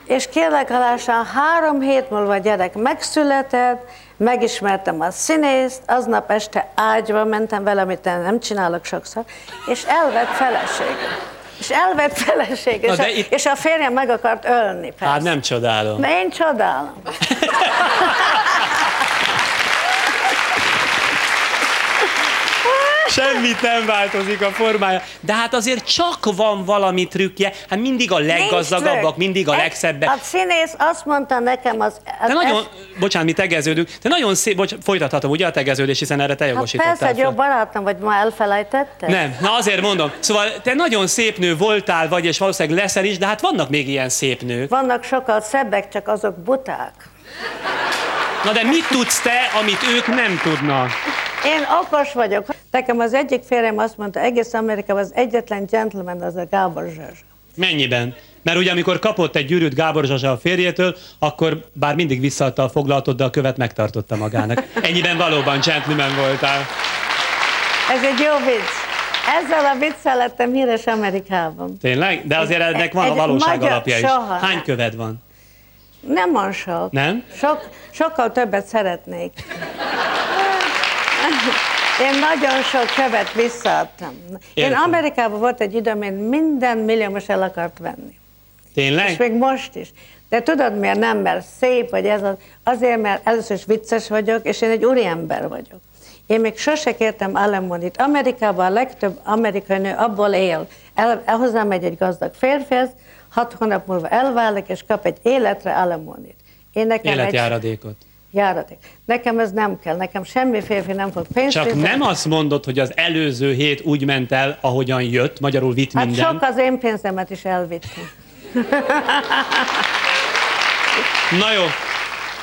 Speaker 12: És kérlek alásan három hét múlva a gyerek megszületett, megismertem a színészt, aznap este ágyba mentem vele, amit nem csinálok sokszor, és elvett feleségem. És elvett feleségem,
Speaker 1: Na
Speaker 12: és, a,
Speaker 1: de itt-
Speaker 12: és a férjem meg akart ölni, persze.
Speaker 1: Hát nem csodálom.
Speaker 12: De én csodálom.
Speaker 1: Semmit nem változik a formája. De hát azért csak van valami trükkje. Hát mindig a leggazdagabbak, mindig a legszebbek.
Speaker 12: A színész azt mondta nekem, az, az
Speaker 1: Te nagyon,
Speaker 12: es-
Speaker 1: bocsánat, mi tegeződünk, te nagyon szép, bocs, folytathatom ugye a tegeződés, hiszen erre te
Speaker 12: hát
Speaker 1: jogosítottál
Speaker 12: persze, egy jó barátom vagy, ma elfelejtetted?
Speaker 1: Nem, na azért mondom. Szóval te nagyon szép nő voltál, vagy, és valószínűleg leszel is, de hát vannak még ilyen szép nők.
Speaker 12: Vannak sokkal szebbek, csak azok buták.
Speaker 1: Na de mit tudsz te, amit ők nem tudnak?
Speaker 12: Én okos vagyok. Nekem az egyik férjem azt mondta, egész Amerikában az egyetlen gentleman az a Gábor Zsazs.
Speaker 1: Mennyiben? Mert ugye amikor kapott egy gyűrűt Gábor Zsazsa a férjétől, akkor bár mindig visszaadta a foglalatot, de a követ megtartotta magának. Ennyiben valóban gentleman voltál.
Speaker 12: Ez egy jó vicc. Ezzel a viccel lettem híres Amerikában.
Speaker 1: Tényleg? De azért
Speaker 12: Egy-
Speaker 1: ennek van a
Speaker 12: egy
Speaker 1: valóság
Speaker 12: magyar-
Speaker 1: alapja is.
Speaker 12: soha
Speaker 1: Hány
Speaker 12: nem.
Speaker 1: követ van?
Speaker 12: Nem van sok.
Speaker 1: Nem?
Speaker 12: Sok, sokkal többet szeretnék. Én nagyon sok követ visszaadtam. Én. Amerikában volt egy időm, én minden milliómos el akart venni.
Speaker 1: Tényleg?
Speaker 12: És még most is. De tudod miért nem? Mert szép, vagy ez az. Azért, mert először is vicces vagyok, és én egy úriember vagyok. Én még sose kértem alimonyit. Amerikában a legtöbb amerikai nő abból él. El, el hozzám megy egy gazdag férfihez, hat hónap múlva elválik, és kap egy életre alimonyit. Én nekem egy Járadék. Nekem ez nem kell, nekem semmi férfi nem fog pénzt
Speaker 1: Csak
Speaker 12: fizetni.
Speaker 1: nem azt mondod, hogy az előző hét úgy ment el, ahogyan jött, magyarul vitt
Speaker 12: Hát
Speaker 1: minden.
Speaker 12: sok az én pénzemet is elvittem.
Speaker 1: Na jó.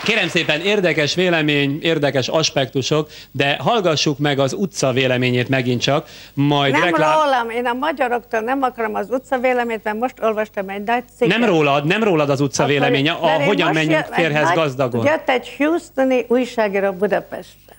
Speaker 1: Kérem szépen, érdekes vélemény, érdekes aspektusok, de hallgassuk meg az utca véleményét megint csak, majd
Speaker 12: Nem
Speaker 1: reklám...
Speaker 12: rólam, én a magyaroktól nem akarom az utca véleményt, mert most olvastam egy nagy cikket.
Speaker 1: Nem rólad, nem rólad az utca
Speaker 12: Akkor-
Speaker 1: véleménye, a hogyan menjünk férhez
Speaker 12: nagy-
Speaker 1: gazdagon.
Speaker 12: Jött egy Houstoni újságíró Budapestre,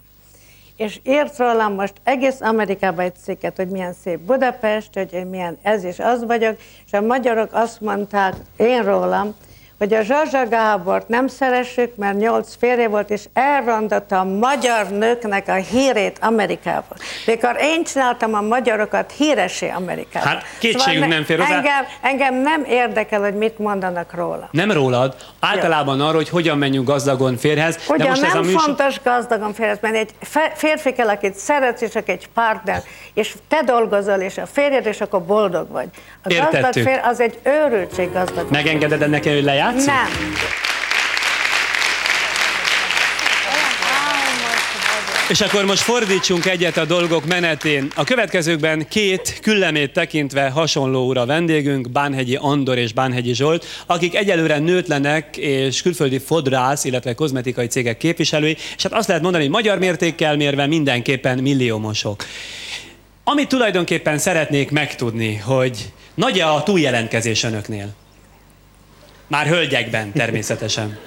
Speaker 12: és írt rólam most egész Amerikában egy cikket, hogy milyen szép Budapest, hogy én milyen ez és az vagyok, és a magyarok azt mondták én rólam, hogy a Zsazsa Gábort nem szeressük, mert nyolc férje volt, és elrondotta a magyar nőknek a hírét Amerikában. Mikor én csináltam a magyarokat híresé Amerikában.
Speaker 1: Hát, kétségünk nem fér hozzá.
Speaker 12: Engem, engem nem érdekel, hogy mit mondanak róla.
Speaker 1: Nem rólad, általában arról, hogy hogyan menjünk gazdagon férhez.
Speaker 12: Ugye
Speaker 1: most
Speaker 12: nem
Speaker 1: ez a műsor...
Speaker 12: fontos gazdagon férhez menni, egy férfi kell, akit szeretsz, és aki egy partner, és te dolgozol, és a férjed, és akkor boldog vagy. A gazdag
Speaker 1: Értettük.
Speaker 12: fér, az egy őrültség gazdag.
Speaker 1: Megengeded ennek, hogy lejátszik?
Speaker 12: Nem.
Speaker 1: És akkor most fordítsunk egyet a dolgok menetén. A következőkben két küllemét tekintve hasonló ura vendégünk, Bánhegyi Andor és Bánhegyi Zsolt, akik egyelőre nőtlenek és külföldi fodrász, illetve kozmetikai cégek képviselői, és hát azt lehet mondani, hogy magyar mértékkel mérve mindenképpen milliómosok. Amit tulajdonképpen szeretnék megtudni, hogy nagy-e a túljelentkezés önöknél? Már hölgyekben természetesen.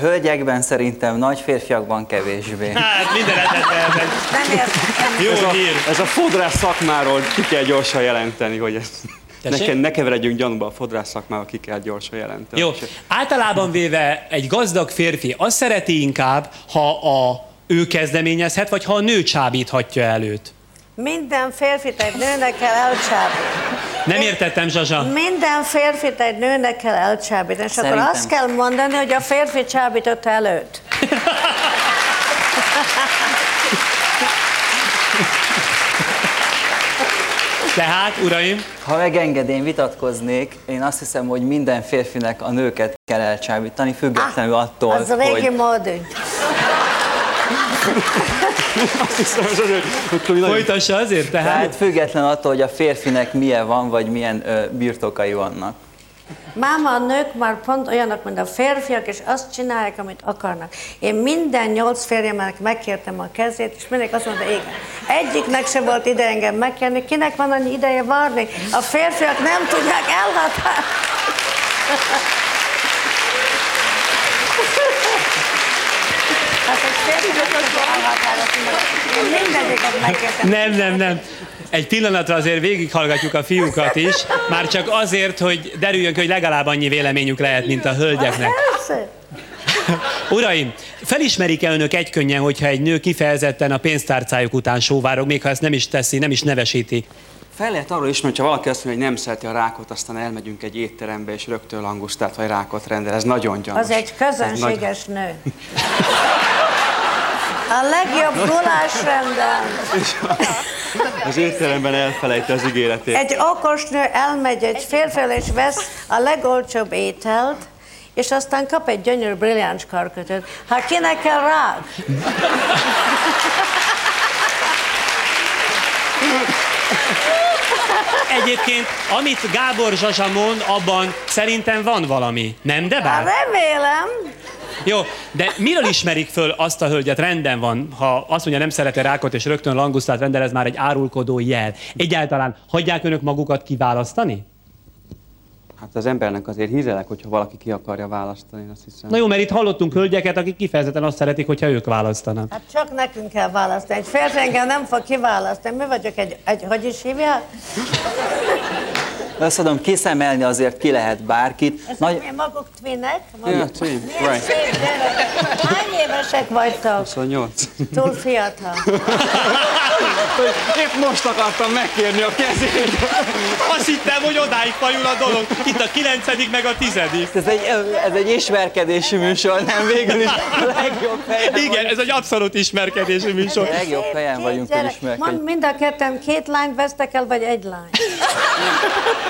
Speaker 13: Hölgyekben szerintem nagy, férfiakban kevésbé.
Speaker 1: Hát minden esetre
Speaker 12: Nem értem.
Speaker 1: Jó
Speaker 14: ez a,
Speaker 1: hír.
Speaker 14: ez a fodrász szakmáról ki kell gyorsan jelenteni, hogy ez, ne, ne keveredjünk gyanúba a fodrász szakmával, ki kell gyorsan jelenteni.
Speaker 1: Jó, általában véve egy gazdag férfi azt szereti inkább, ha a ő kezdeményezhet, vagy ha a nő csábíthatja előtt.
Speaker 12: Minden férfit egy nőnek kell elcsábítani.
Speaker 1: Nem értettem, Zsazsa.
Speaker 12: Minden férfit egy nőnek kell elcsábítani, és
Speaker 1: Szerintem.
Speaker 12: akkor azt kell mondani, hogy a férfi csábította előtt.
Speaker 1: Tehát, uraim?
Speaker 13: Ha megenged, én vitatkoznék, én azt hiszem, hogy minden férfinek a nőket kell elcsábítani, függetlenül attól,
Speaker 12: Az a régi
Speaker 13: hogy...
Speaker 14: Azt hiszem, ez azért, hogy
Speaker 1: Folytassa azért, tehát?
Speaker 13: Tehát független attól, hogy a férfinek milyen van, vagy milyen ö, birtokai vannak.
Speaker 12: Máma, a nők már pont olyanok, mint a férfiak, és azt csinálják, amit akarnak. Én minden nyolc férjemnek megkértem a kezét, és mindig azt mondta, igen. Egyiknek se volt ide engem megkérni, kinek van annyi ideje várni? A férfiak nem tudják elhatárolni. Hát egy férfi nem mindegyiket.
Speaker 1: Nem, nem, nem. Egy pillanatra azért végighallgatjuk a fiúkat is, már csak azért, hogy derüljön ki, hogy legalább annyi véleményük lehet, mint a hölgyeknek. Uraim, felismerik-e önök egykönnyen, hogyha egy nő kifejezetten a pénztárcájuk után sóvárog, még ha ezt nem is teszi, nem is nevesíti?
Speaker 14: Fel lehet arról ismerni, hogyha valaki azt mondja, hogy nem szereti a rákot, aztán elmegyünk egy étterembe, és rögtön langusztát vagy rákot rendel. Ez nagyon gyanús.
Speaker 12: Az egy közönséges nő. A legjobb gulásrenden.
Speaker 14: Az étteremben elfelejti az ígéretét.
Speaker 12: Egy okos nő elmegy egy férfivel és vesz a legolcsóbb ételt, és aztán kap egy gyönyörű brilliáns karkötőt. Ha kinek kell rá?
Speaker 1: Egyébként, amit Gábor Zsazsa mond, abban szerintem van valami. Nem, de bár?
Speaker 12: Remélem.
Speaker 1: Jó, de miről ismerik föl azt a hölgyet? Rendben van, ha azt mondja, nem szereti rákot, és rögtön langusztát rendel, ez már egy árulkodó jel. Egyáltalán hagyják önök magukat kiválasztani?
Speaker 14: Hát az embernek azért hízelek, hogyha valaki ki akarja választani, én azt hiszem.
Speaker 1: Na jó, mert itt hallottunk hölgyeket, akik kifejezetten azt szeretik, hogyha ők választanak.
Speaker 12: Hát csak nekünk kell választani. Egy férfi engem nem fog kiválasztani. Mi vagyok egy, egy hogy is hívják?
Speaker 13: Azt mondom, kiszemelni azért ki lehet bárkit.
Speaker 12: Ezt
Speaker 13: Nagy...
Speaker 12: mi maguk twinek?
Speaker 14: Yeah, twin,
Speaker 12: Milyen
Speaker 14: right.
Speaker 12: szép gyerek. Hány évesek vagytok?
Speaker 14: 28.
Speaker 12: Túl fiatal.
Speaker 14: Épp most akartam megkérni a kezét.
Speaker 1: Azt hittem, hogy odáig fajul a dolog. Itt a kilencedik, meg a tizedik.
Speaker 13: Ez egy, ez egy ismerkedési műsor, nem végül is a legjobb helyen
Speaker 1: Igen, ez egy abszolút ismerkedési műsor.
Speaker 13: A legjobb helyen vagyunk, hogy
Speaker 12: mond, mind a ketten két lányt vesztek el, vagy egy lány?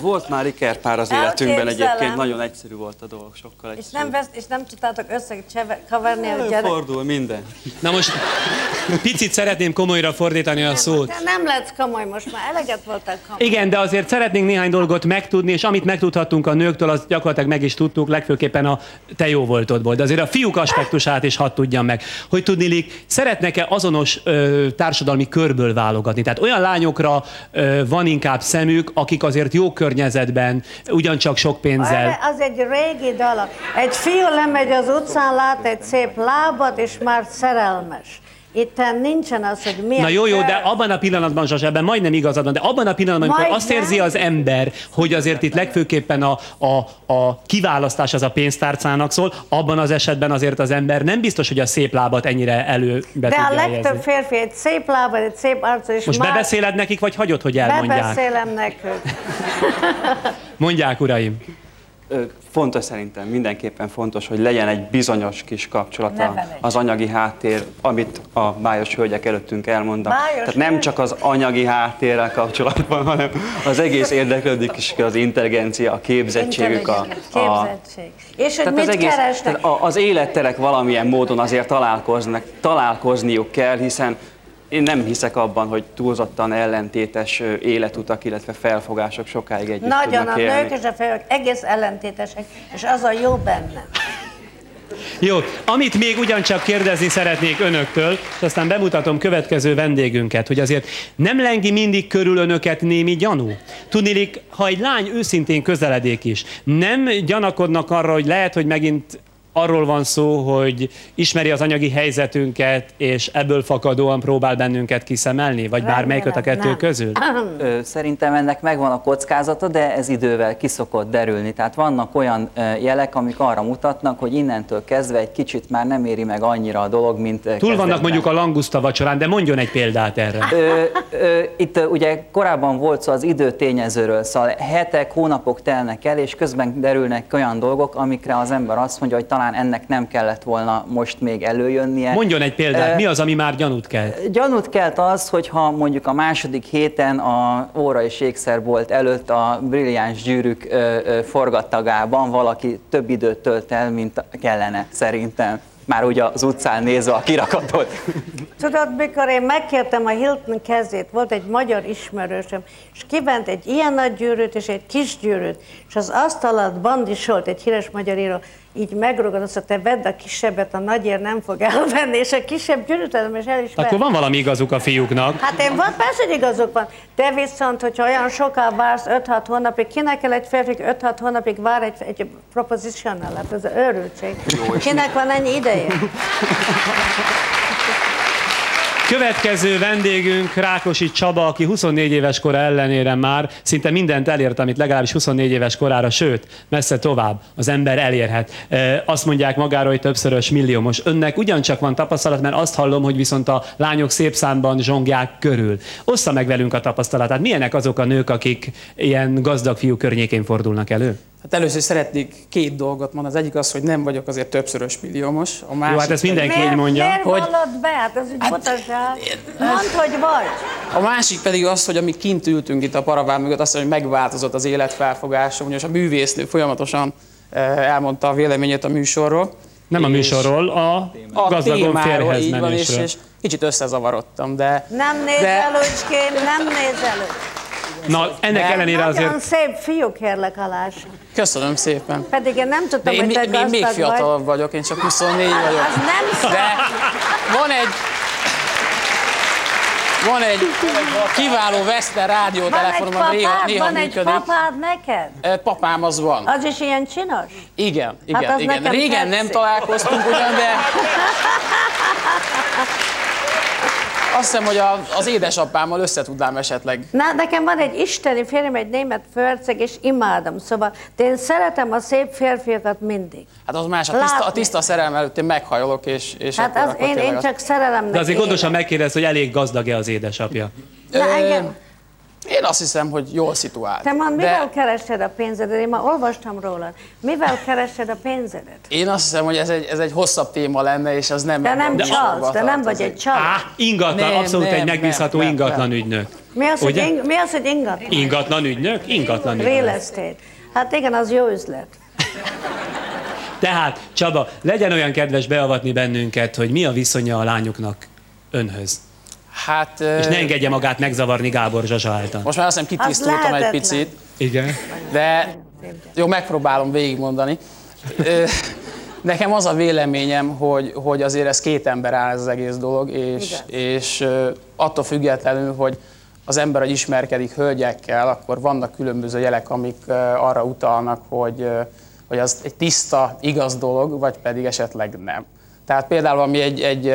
Speaker 14: Volt már ikerpár az életünkben egyébként, nagyon egyszerű volt a dolog, sokkal
Speaker 12: És
Speaker 14: egyszerűbb.
Speaker 12: nem, vesz, és nem tudtátok összekavarni a gyerek?
Speaker 14: Előfordul minden.
Speaker 1: Na most picit szeretném komolyra fordítani a szót.
Speaker 12: Te nem lehetsz komoly, most már eleget voltál komoly.
Speaker 1: Igen, de azért szeretnénk néhány dolgot megtudni, és amit megtudhattunk a nőktől, azt gyakorlatilag meg is tudtuk, legfőképpen a te jó voltodból. De azért a fiúk aspektusát is hadd tudjam meg. Hogy tudnilik, szeretnek-e azonos ö, társadalmi körből válogatni? Tehát olyan lányokra ö, van inkább szemük, akik azért jó környezetben, ugyancsak sok pénzzel.
Speaker 12: Az egy régi dolog. Egy fiú lemegy az utcán, lát egy szép lábat, és már szerelmes. Itt nincsen az, hogy milyen...
Speaker 1: Na jó, jó, de abban a pillanatban, Zsas, ebben majdnem igazad van, de abban a pillanatban, amikor
Speaker 12: Majdnem.
Speaker 1: azt érzi az ember, hogy azért itt legfőképpen a, a, a kiválasztás az a pénztárcának szól, abban az esetben azért az ember nem biztos, hogy a szép lábat ennyire előbe
Speaker 12: De a legtöbb
Speaker 1: helyezni.
Speaker 12: férfi egy szép lába, egy szép arca, és
Speaker 1: Most
Speaker 12: már
Speaker 1: bebeszéled nekik, vagy hagyod, hogy elmondják?
Speaker 12: bebeszélem nekük.
Speaker 1: Mondják, uraim.
Speaker 14: Fontos szerintem, mindenképpen fontos, hogy legyen egy bizonyos kis kapcsolat
Speaker 12: Ne
Speaker 14: a-
Speaker 12: felejtsd.
Speaker 14: az anyagi háttér, amit a bájos hölgyek előttünk elmondanak.
Speaker 12: Bájos
Speaker 14: Tehát nem csak az anyagi háttérrel kapcsolatban, hanem az egész érdeklődik is az intelligencia, a képzettségük, a, a,
Speaker 12: Képzettség. És hogy
Speaker 14: tehát
Speaker 12: mit
Speaker 14: az egész,
Speaker 12: keresnek?
Speaker 14: tehát az életterek valamilyen módon azért találkoznak, találkozniuk kell, hiszen én nem hiszek abban, hogy túlzottan ellentétes életutak, illetve felfogások sokáig együtt
Speaker 12: Nagyon
Speaker 14: tudnak
Speaker 12: a
Speaker 14: élni.
Speaker 12: nők és a férfiak egész ellentétesek, és az a jó benne.
Speaker 1: Jó, amit még ugyancsak kérdezni szeretnék önöktől, és aztán bemutatom következő vendégünket, hogy azért nem lengi mindig körül önöket némi gyanú. Tudnilik, ha egy lány őszintén közeledik is, nem gyanakodnak arra, hogy lehet, hogy megint arról van szó, hogy ismeri az anyagi helyzetünket, és ebből fakadóan próbál bennünket kiszemelni, vagy bármelyiköt a kettő közül?
Speaker 13: Ö, Szerintem ennek megvan a kockázata, de ez idővel kiszokott derülni. Tehát vannak olyan jelek, amik arra mutatnak, hogy innentől kezdve egy kicsit már nem éri meg annyira a dolog, mint
Speaker 1: Túl vannak
Speaker 13: kezdetben.
Speaker 1: mondjuk a languszta vacsorán, de mondjon egy példát erre.
Speaker 13: Ö, ö, itt ugye korábban volt szó az időtényezőről, szóval hetek, hónapok telnek el, és közben derülnek olyan dolgok, amikre az ember azt mondja, hogy talán ennek nem kellett volna most még előjönnie.
Speaker 1: Mondjon egy példát, mi az, ami már gyanút kell?
Speaker 13: Gyanút kelt az, hogyha mondjuk a második héten a óra és ékszerbolt előtt a brilliáns gyűrűk forgattagában valaki több időt tölt el, mint kellene szerintem. Már ugye az utcán nézve a kirakatot.
Speaker 12: Tudod, mikor én megkértem a Hilton kezét, volt egy magyar ismerősöm, és kivent egy ilyen nagy gyűrűt és egy kis gyűrűt, és az asztal alatt Bandi Solt, egy híres magyar író, így azt mondta, te vedd a kisebbet, a nagyért nem fog elvenni, és a kisebb gyűrűt adom, és el is
Speaker 1: Akkor van valami igazuk a fiúknak.
Speaker 12: Hát én van, persze, hogy igazuk van, de viszont, hogyha olyan soká vársz 5-6 hónapig, kinek kell egy férfi 5-6 hónapig vár egy, egy propositional, hát ez őrültség. Kinek van ennyi ideje?
Speaker 1: Következő vendégünk Rákosi Csaba, aki 24 éves kora ellenére már szinte mindent elért, amit legalábbis 24 éves korára, sőt, messze tovább az ember elérhet. Azt mondják magáról, hogy többszörös milliómos. Önnek ugyancsak van tapasztalat, mert azt hallom, hogy viszont a lányok szép számban zsongják körül. Ossza meg velünk a tapasztalatát. Milyenek azok a nők, akik ilyen gazdag fiú környékén fordulnak elő?
Speaker 15: Hát először szeretnék két dolgot mondani. Az egyik az, hogy nem vagyok azért többszörös milliómos. A másik
Speaker 1: hát ezt mindenki így mondja.
Speaker 12: Miért
Speaker 15: Hogy,
Speaker 12: vallod be? Hát ez úgy mutasság. Mondd, hogy vagy.
Speaker 15: a másik pedig az, hogy amíg kint ültünk itt a paraván mögött, azt mondja, hogy megváltozott az életfelfogásom, ugyanis a művésznő folyamatosan eh, elmondta a véleményét a műsorról.
Speaker 1: Nem a műsorról, a,
Speaker 15: a
Speaker 1: gazdagon férhez
Speaker 15: így van, és,
Speaker 1: menésről.
Speaker 15: és kicsit összezavarodtam, de...
Speaker 12: Nem néz
Speaker 15: de,
Speaker 12: nem néz el.
Speaker 1: Na, ennek
Speaker 15: De-
Speaker 1: ellenére
Speaker 12: Nagyon
Speaker 1: azért...
Speaker 12: szép fiú, kérlek, Alás.
Speaker 15: Köszönöm szépen.
Speaker 12: Pedig én nem
Speaker 15: De
Speaker 12: tudtam,
Speaker 15: én,
Speaker 12: hogy te
Speaker 15: én még
Speaker 12: gazdag vagy.
Speaker 15: fiatalabb vagyok, én csak 24 vagyok.
Speaker 12: Az nem
Speaker 15: De van egy, van egy kiváló Veszter
Speaker 12: Van egy
Speaker 15: rádiótelefonom, ami néha, néha
Speaker 12: van egy
Speaker 15: működik.
Speaker 12: papád neked?
Speaker 15: Papám az van.
Speaker 12: Az is ilyen csinos?
Speaker 15: Igen, igen,
Speaker 12: Hát
Speaker 15: igen. Régen nem
Speaker 12: tetszik.
Speaker 15: találkoztunk ugyan, de azt hiszem, hogy a, az édesapámmal összetudnám esetleg.
Speaker 12: Na, nekem van egy isteni férjem, egy német főrceg, és imádom. Szóval de én szeretem a szép férfiakat mindig.
Speaker 15: Hát az más, a tiszta, a
Speaker 12: Látni.
Speaker 15: tiszta szerelem előtt én meghajolok, és, és
Speaker 12: Hát
Speaker 15: akkor,
Speaker 12: az,
Speaker 15: akkor
Speaker 12: én, én
Speaker 15: az-
Speaker 12: csak szerelemnek
Speaker 1: De azért gondosan megkérdez, hogy elég gazdag-e az édesapja.
Speaker 12: Na, engem,
Speaker 15: Én azt hiszem, hogy jól szituált.
Speaker 12: te ma mivel
Speaker 15: De
Speaker 12: keresed a pénzedet? Én ma olvastam rólad. Mivel keresed a pénzedet?
Speaker 15: én azt hiszem, hogy ez egy, ez egy hosszabb téma lenne, és az nem...
Speaker 12: De nem csalsz, de nem vagy egy csaló.
Speaker 1: Á, ingatlan,
Speaker 15: Nem,
Speaker 1: abszolút egy
Speaker 15: nem,
Speaker 1: megbízható
Speaker 15: nem, nem,
Speaker 1: ingatlan
Speaker 15: nem.
Speaker 1: ügynök.
Speaker 12: Mi az, hogy,
Speaker 1: Ugye?
Speaker 12: ing, mi az, hogy ingatlan?
Speaker 1: Ingatlan ügynök? Ingatlan
Speaker 12: Real
Speaker 1: ügynök.
Speaker 12: estate. Hát igen, az jó üzlet.
Speaker 1: Tehát, Csaba, legyen olyan kedves beavatni bennünket, hogy mi a viszonya a lányoknak önhöz.
Speaker 15: Hát...
Speaker 1: És ne engedje magát megzavarni Gábor Zsazsa által.
Speaker 15: Most már azt hiszem kitisztultam egy
Speaker 12: lehetetlen.
Speaker 15: picit,
Speaker 1: Igen.
Speaker 15: de jó, megpróbálom végigmondani. Nekem az a véleményem, hogy, hogy azért ez két ember áll ez az egész dolog, és, és attól függetlenül, hogy az ember, hogy ismerkedik hölgyekkel, akkor vannak különböző jelek, amik arra utalnak, hogy, hogy az egy tiszta, igaz dolog, vagy pedig esetleg nem. Tehát például, ami egy, egy,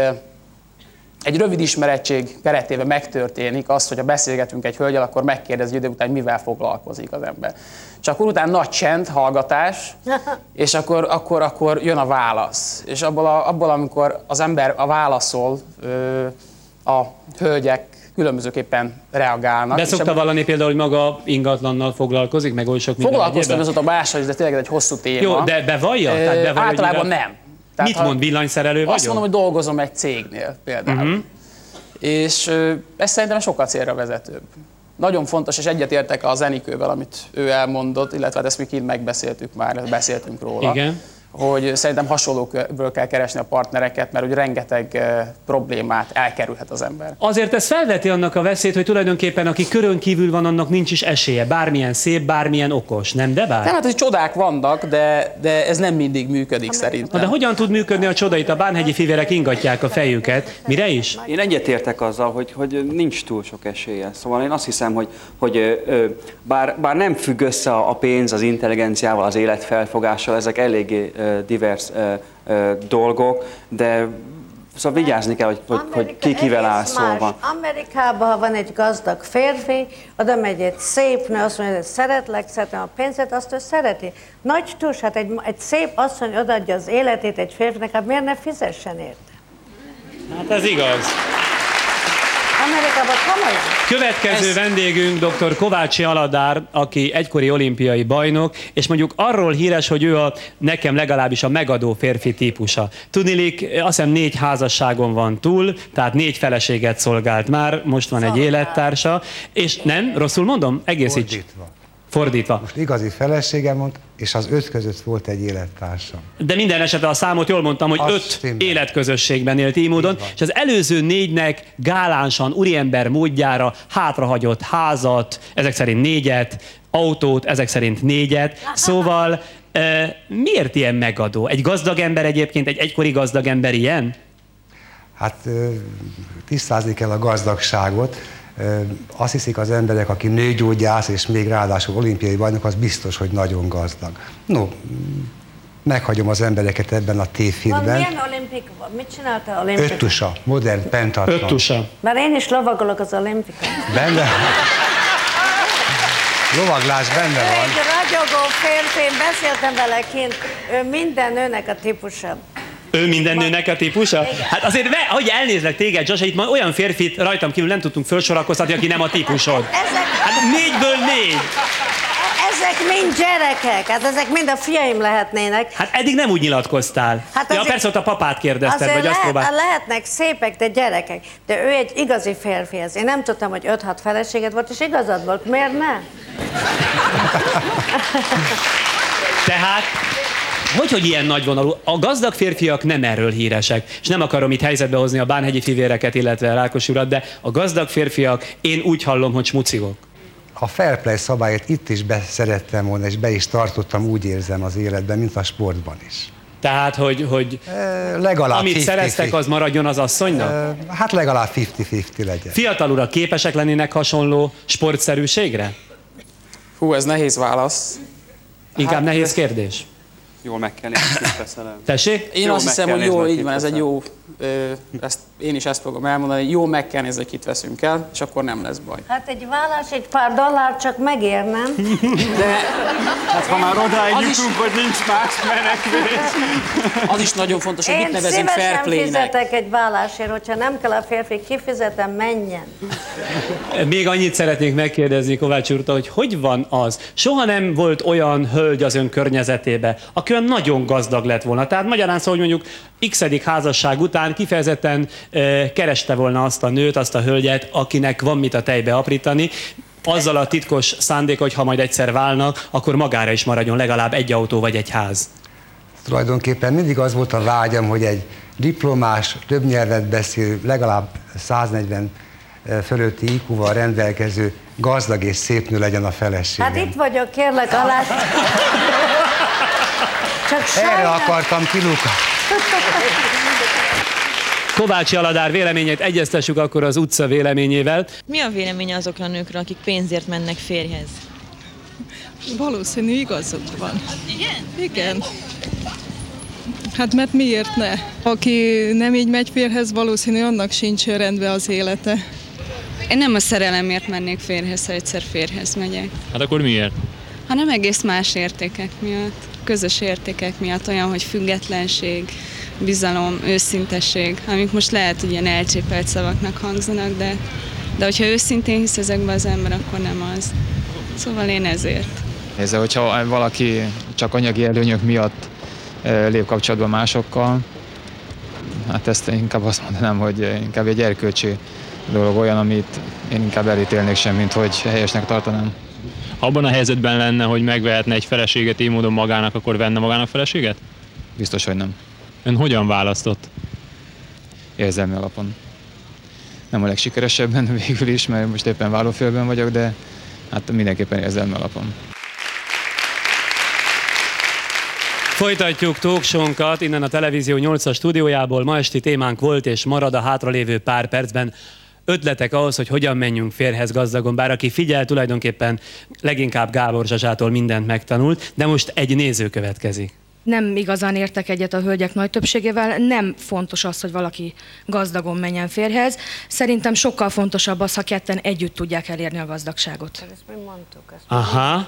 Speaker 15: egy rövid ismerettség keretében megtörténik az, hogy ha beszélgetünk egy hölgyel, akkor megkérdezi idő után, mivel foglalkozik az ember. És akkor utána nagy csend, hallgatás, és akkor, akkor, akkor jön a válasz. És abból, a, abból amikor az ember a válaszol, a hölgyek különbözőképpen reagálnak.
Speaker 1: De szokta vallani például, hogy maga ingatlannal foglalkozik, meg oly sok minden
Speaker 15: Foglalkoztam ez a mással is, de tényleg egy hosszú téma.
Speaker 1: Jó, de bevallja? Tehát bevallja,
Speaker 15: általában
Speaker 1: mivel-
Speaker 15: nem. Tehát,
Speaker 1: Mit
Speaker 15: ha-
Speaker 1: mond, villanyszerelő vagyok?
Speaker 15: Azt mondom, hogy dolgozom egy cégnél például.
Speaker 1: Mhm.
Speaker 15: És ez szerintem sokkal célra vezetőbb. Nagyon fontos, és egyetértek a Zenikővel, amit ő elmondott, illetve hát ezt mi kint megbeszéltük már, beszéltünk róla.
Speaker 1: Igen.
Speaker 15: Hogy szerintem hasonlókből kell keresni a partnereket, mert hogy rengeteg ö, problémát elkerülhet az ember.
Speaker 1: Azért ez felveti annak a veszélyt, hogy tulajdonképpen aki körön kívül van, annak nincs is esélye. Bármilyen szép, bármilyen okos, nem de bár?
Speaker 15: Nem, hát, hogy csodák vannak, de, de ez nem mindig működik szerintem.
Speaker 1: Na de hogyan tud működni a csoda? Itt a bánhegyi fivérek ingatják a fejüket. Mire is?
Speaker 14: Én egyetértek azzal, hogy, hogy nincs túl sok esélye. Szóval én azt hiszem, hogy, hogy bár, bár nem függ össze a pénz az intelligenciával, az életfelfogással, ezek eléggé divers dolgok, de szóval vigyázni kell, hogy, hogy, hogy ki kivel áll szóval.
Speaker 12: Amerikában, ha van egy gazdag férfi, oda megy egy szép nő, azt mondja, hogy szeretlek, szeretem a pénzet, azt ő szereti. Nagy túls, hát egy, egy szép asszony odaadja az életét egy férfinek, hát miért ne fizessen érte?
Speaker 1: Hát ez igaz.
Speaker 12: Amerikában komolyan.
Speaker 1: Következő
Speaker 12: Ez-
Speaker 1: vendégünk dr. Kovácsi Aladár, aki egykori olimpiai bajnok, és mondjuk arról híres, hogy ő a nekem legalábbis a megadó férfi típusa. Tudnilik, azt hiszem négy házasságon van túl, tehát négy feleséget szolgált már, most van egy élettársa, és nem, rosszul mondom? Egészíts.
Speaker 16: Fordítva.
Speaker 1: Fordítva.
Speaker 16: Most igazi feleségem volt, és az öt között volt egy élettársam.
Speaker 1: De minden esetre a számot jól mondtam, hogy
Speaker 16: Az
Speaker 1: öt
Speaker 16: stimmel.
Speaker 1: életközösségben élt így módon, és az előző négynek gálánsan, úriember módjára hátrahagyott házat, ezek szerint négyet, autót, ezek szerint négyet. Szóval e, miért ilyen megadó? Egy gazdag ember egyébként, egy egykori gazdag ember ilyen?
Speaker 16: Hát tisztázni kell a gazdagságot. Azt hiszik az emberek, aki nőgyógyász, és még ráadásul olimpiai bajnok, az biztos, hogy nagyon gazdag. No, meghagyom az embereket ebben a
Speaker 12: Van
Speaker 16: tévhitben.
Speaker 12: milyen olimpik, mit csinálta olimpik?
Speaker 16: Öttusa, modern pentatlon.
Speaker 1: Öttusa.
Speaker 12: Mert én is lovagolok az olimpikon.
Speaker 16: Benne? Lovaglás benne van.
Speaker 12: Egy ragyogó férfi, én beszéltem vele kint, ő minden nőnek a típusa.
Speaker 1: Ő minden nőnek a típusa? Hát azért, ne, hogy elnézlek téged, Zsasa, itt ma olyan férfit rajtam kívül nem tudtunk felsorakoztatni, aki nem a típusod. Hát négyből négy.
Speaker 12: Ezek mind gyerekek, hát ezek mind a fiaim lehetnének.
Speaker 1: Hát eddig nem úgy nyilatkoztál.
Speaker 12: Hát
Speaker 1: ja,
Speaker 12: azért-
Speaker 1: persze ott a papát kérdezted, vagy azt
Speaker 12: lehet,
Speaker 1: próbált.
Speaker 12: lehetnek szépek, de gyerekek. De ő egy igazi férfi ez. Én nem tudtam, hogy 5-6 feleséget volt, és igazad volt. Miért ne?
Speaker 1: Tehát, hogy, hogy ilyen nagyvonalú? A gazdag férfiak nem erről híresek, és nem akarom itt helyzetbe hozni a bánhegyi fivéreket, illetve Rákos urat, de a gazdag férfiak, én úgy hallom, hogy smucigok.
Speaker 16: A fair play szabályt itt is be szerettem volna, és be is tartottam, úgy érzem az életben, mint a sportban is.
Speaker 1: Tehát, hogy, hogy
Speaker 16: legalább
Speaker 1: amit
Speaker 16: 50-50.
Speaker 1: szereztek, az maradjon az asszonynak?
Speaker 16: Ö, Hát legalább 50-50 legyen.
Speaker 1: Fiatal urak képesek lennének hasonló sportszerűségre?
Speaker 15: Hú, ez nehéz válasz.
Speaker 1: Inkább
Speaker 15: Hát,
Speaker 1: nehéz kérdés.
Speaker 14: Jól meg kell nézni,
Speaker 1: Tessék?
Speaker 15: Én
Speaker 14: Jól
Speaker 15: azt hiszem, hogy jó, így van, ez egy jó, ö, ezt, én is ezt fogom elmondani, jó meg kell nézni, kit veszünk el, és akkor nem lesz baj.
Speaker 12: Hát egy vállás, egy pár dollár csak megér, nem?
Speaker 15: De
Speaker 14: Hát ha már odáig
Speaker 15: Az is-
Speaker 14: jutunk, hogy nincs más menekvés.
Speaker 15: az is nagyon fontos, hogy
Speaker 12: Én
Speaker 15: mit nevezünk fair
Speaker 12: szívesen
Speaker 15: play-nek.
Speaker 12: fizetek egy vállásért, hogyha nem kell a férfi, kifizetem, menjen.
Speaker 1: Még annyit szeretnék megkérdezni Kovács úrtól, hogy hogy van az? Soha nem volt olyan hölgy az ön környezetébe, aki olyan nagyon gazdag lett volna. Tehát magyarán szó, hogy mondjuk x házasság után kifejezetten e, kereste volna azt a nőt, azt a hölgyet, akinek van mit a tejbe aprítani, azzal a titkos szándék, hogy ha majd egyszer válnak, akkor magára is maradjon legalább egy autó vagy egy ház.
Speaker 16: Tulajdonképpen mindig az volt a vágyam, hogy egy diplomás, több nyelvet beszélő, legalább 140 fölötti IQ-val rendelkező gazdag és szép nő legyen a feleségem.
Speaker 12: Hát itt vagyok, kérlek, alá. Csak
Speaker 16: Erre akartam kilukadni.
Speaker 1: Kovácsi Aladár véleményét egyeztessük akkor az utca véleményével.
Speaker 17: Mi a véleménye azokra a nőkről, akik pénzért mennek férjhez?
Speaker 18: Valószínű igazuk van.
Speaker 17: Igen?
Speaker 18: Igen. Hát mert miért ne? Aki nem így megy férhez, valószínű annak sincs rendben az élete.
Speaker 19: Én nem a szerelemért mennék férhez, ha egyszer férhez megyek,
Speaker 3: Hát akkor miért?
Speaker 19: hanem egész más értékek miatt, közös értékek miatt, olyan, hogy függetlenség, bizalom, őszintesség, amik most lehet, hogy ilyen elcsépelt szavaknak hangzanak, de, de hogyha őszintén hisz ezekbe az ember, akkor nem az. Szóval én ezért.
Speaker 20: Nézze, hogyha valaki csak anyagi előnyök miatt lép kapcsolatba másokkal, hát ezt inkább azt mondanám, hogy inkább egy erkölcsi dolog olyan, amit én inkább elítélnék sem, mint hogy helyesnek tartanám.
Speaker 3: Ha abban a helyzetben lenne, hogy megvehetne egy feleséget így módon magának, akkor venne magának feleséget?
Speaker 20: Biztos, hogy nem.
Speaker 3: Ön hogyan választott?
Speaker 20: Érzelmi alapon. Nem a legsikeresebben végül is, mert most éppen vállófélben vagyok, de hát mindenképpen érzelmi alapon.
Speaker 1: Folytatjuk talkshownkat innen a Televízió 8-as stúdiójából. Ma esti témánk volt és marad a hátralévő pár percben ötletek ahhoz, hogy hogyan menjünk férhez gazdagon. Bár aki figyel, tulajdonképpen leginkább Gábor Zsazsától mindent megtanult, de most egy néző következik.
Speaker 21: nem igazán értek egyet a hölgyek nagy többségével, nem fontos az, hogy valaki gazdagon menjen férhez. Szerintem sokkal fontosabb az, ha ketten együtt tudják elérni a gazdagságot.
Speaker 12: Ezt mi mondtuk. Ezt
Speaker 1: Aha.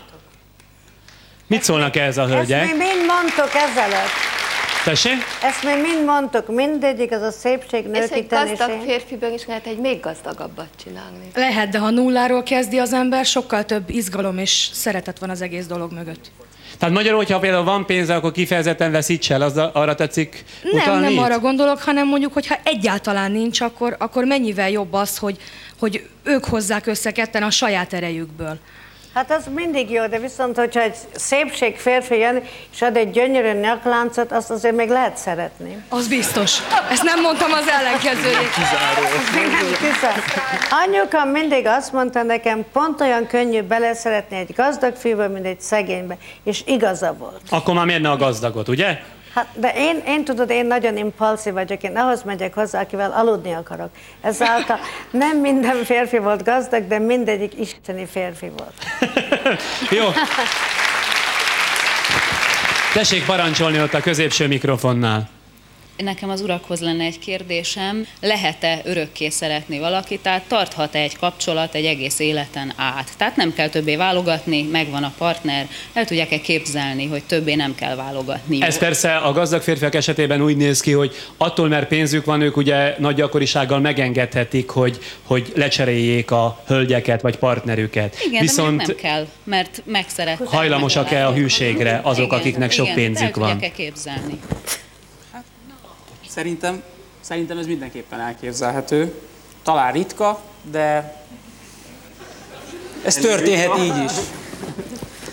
Speaker 1: Mit szólnak ehhez a hölgyek?
Speaker 12: Ezt mi mind mondtuk ezelőtt.
Speaker 1: Tessék?
Speaker 12: Ezt mi mind mondtuk, mindegyik, az a szépség
Speaker 8: És egy
Speaker 12: nőkítenésé.
Speaker 8: gazdag férfiből is lehet egy még gazdagabbat csinálni.
Speaker 21: Lehet, de ha nulláról kezdi az ember, sokkal több izgalom és szeretet van az egész dolog mögött.
Speaker 1: Tehát magyarul, hogyha például van pénze, akkor kifejezetten veszíts el, az arra tetszik
Speaker 21: Nem,
Speaker 1: utalni
Speaker 21: nem
Speaker 1: itt?
Speaker 21: arra gondolok, hanem mondjuk, hogy ha egyáltalán nincs, akkor, akkor mennyivel jobb az, hogy, hogy ők hozzák össze ketten a saját erejükből.
Speaker 12: Hát az mindig jó, de viszont, hogyha egy szépség férfi jön, és ad egy gyönyörű nyakláncot, azt azért még lehet szeretni.
Speaker 21: Az biztos. Ezt nem mondtam az ellenkezőjét.
Speaker 12: Anyukám mindig azt mondta nekem, pont olyan könnyű beleszeretni egy gazdag fiúba, mint egy szegénybe. És igaza volt.
Speaker 1: Akkor már miért ne a gazdagot, ugye?
Speaker 12: Hát, de én, én tudod, én nagyon impulszív vagyok, én ahhoz megyek hozzá, akivel aludni akarok. Ezáltal nem minden férfi volt gazdag, de mindegyik isteni férfi volt.
Speaker 1: Jó. Tessék parancsolni ott a középső mikrofonnál.
Speaker 22: Nekem az urakhoz lenne egy kérdésem, lehet-e örökké szeretni valakit, tehát tarthat-e egy kapcsolat egy egész életen át? Tehát nem kell többé válogatni, megvan a partner, el tudják-e képzelni, hogy többé nem kell válogatni?
Speaker 1: Ez persze a gazdag férfiak esetében úgy néz ki, hogy attól, mert pénzük van, ők ugye nagy gyakorisággal megengedhetik, hogy, hogy lecseréljék a hölgyeket vagy partnerüket.
Speaker 22: Igen, Viszont... de nem kell, mert megszerettek.
Speaker 1: hajlamosak-e a hűségre azok,
Speaker 22: Igen,
Speaker 1: akiknek sok
Speaker 22: igen,
Speaker 1: pénzük
Speaker 22: el
Speaker 1: van?
Speaker 22: tudják-e képzelni?
Speaker 15: Szerintem, szerintem ez mindenképpen elképzelhető. Talán ritka, de ez történhet így is.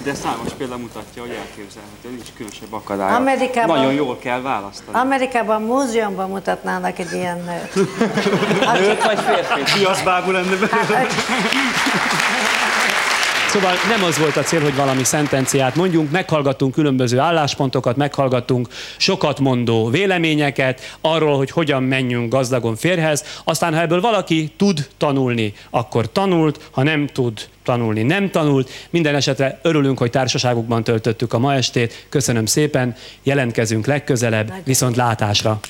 Speaker 14: De számos példa mutatja, hogy elképzelhető, nincs különösebb akadály.
Speaker 12: Amerikában-
Speaker 14: Nagyon jól kell választani.
Speaker 12: Amerikában múzeumban mutatnának egy ilyen nőt.
Speaker 14: Nőt vagy férfi? Piaszbábú lenne belőle.
Speaker 1: Szóval nem az volt a cél, hogy valami szentenciát mondjunk, meghallgattunk különböző álláspontokat, meghallgattunk sokat mondó véleményeket arról, hogy hogyan menjünk gazdagon férhez, aztán ha ebből valaki tud tanulni, akkor tanult, ha nem tud tanulni, nem tanult. Minden esetre örülünk, hogy társaságukban töltöttük a ma estét. Köszönöm szépen, jelentkezünk legközelebb, viszont látásra.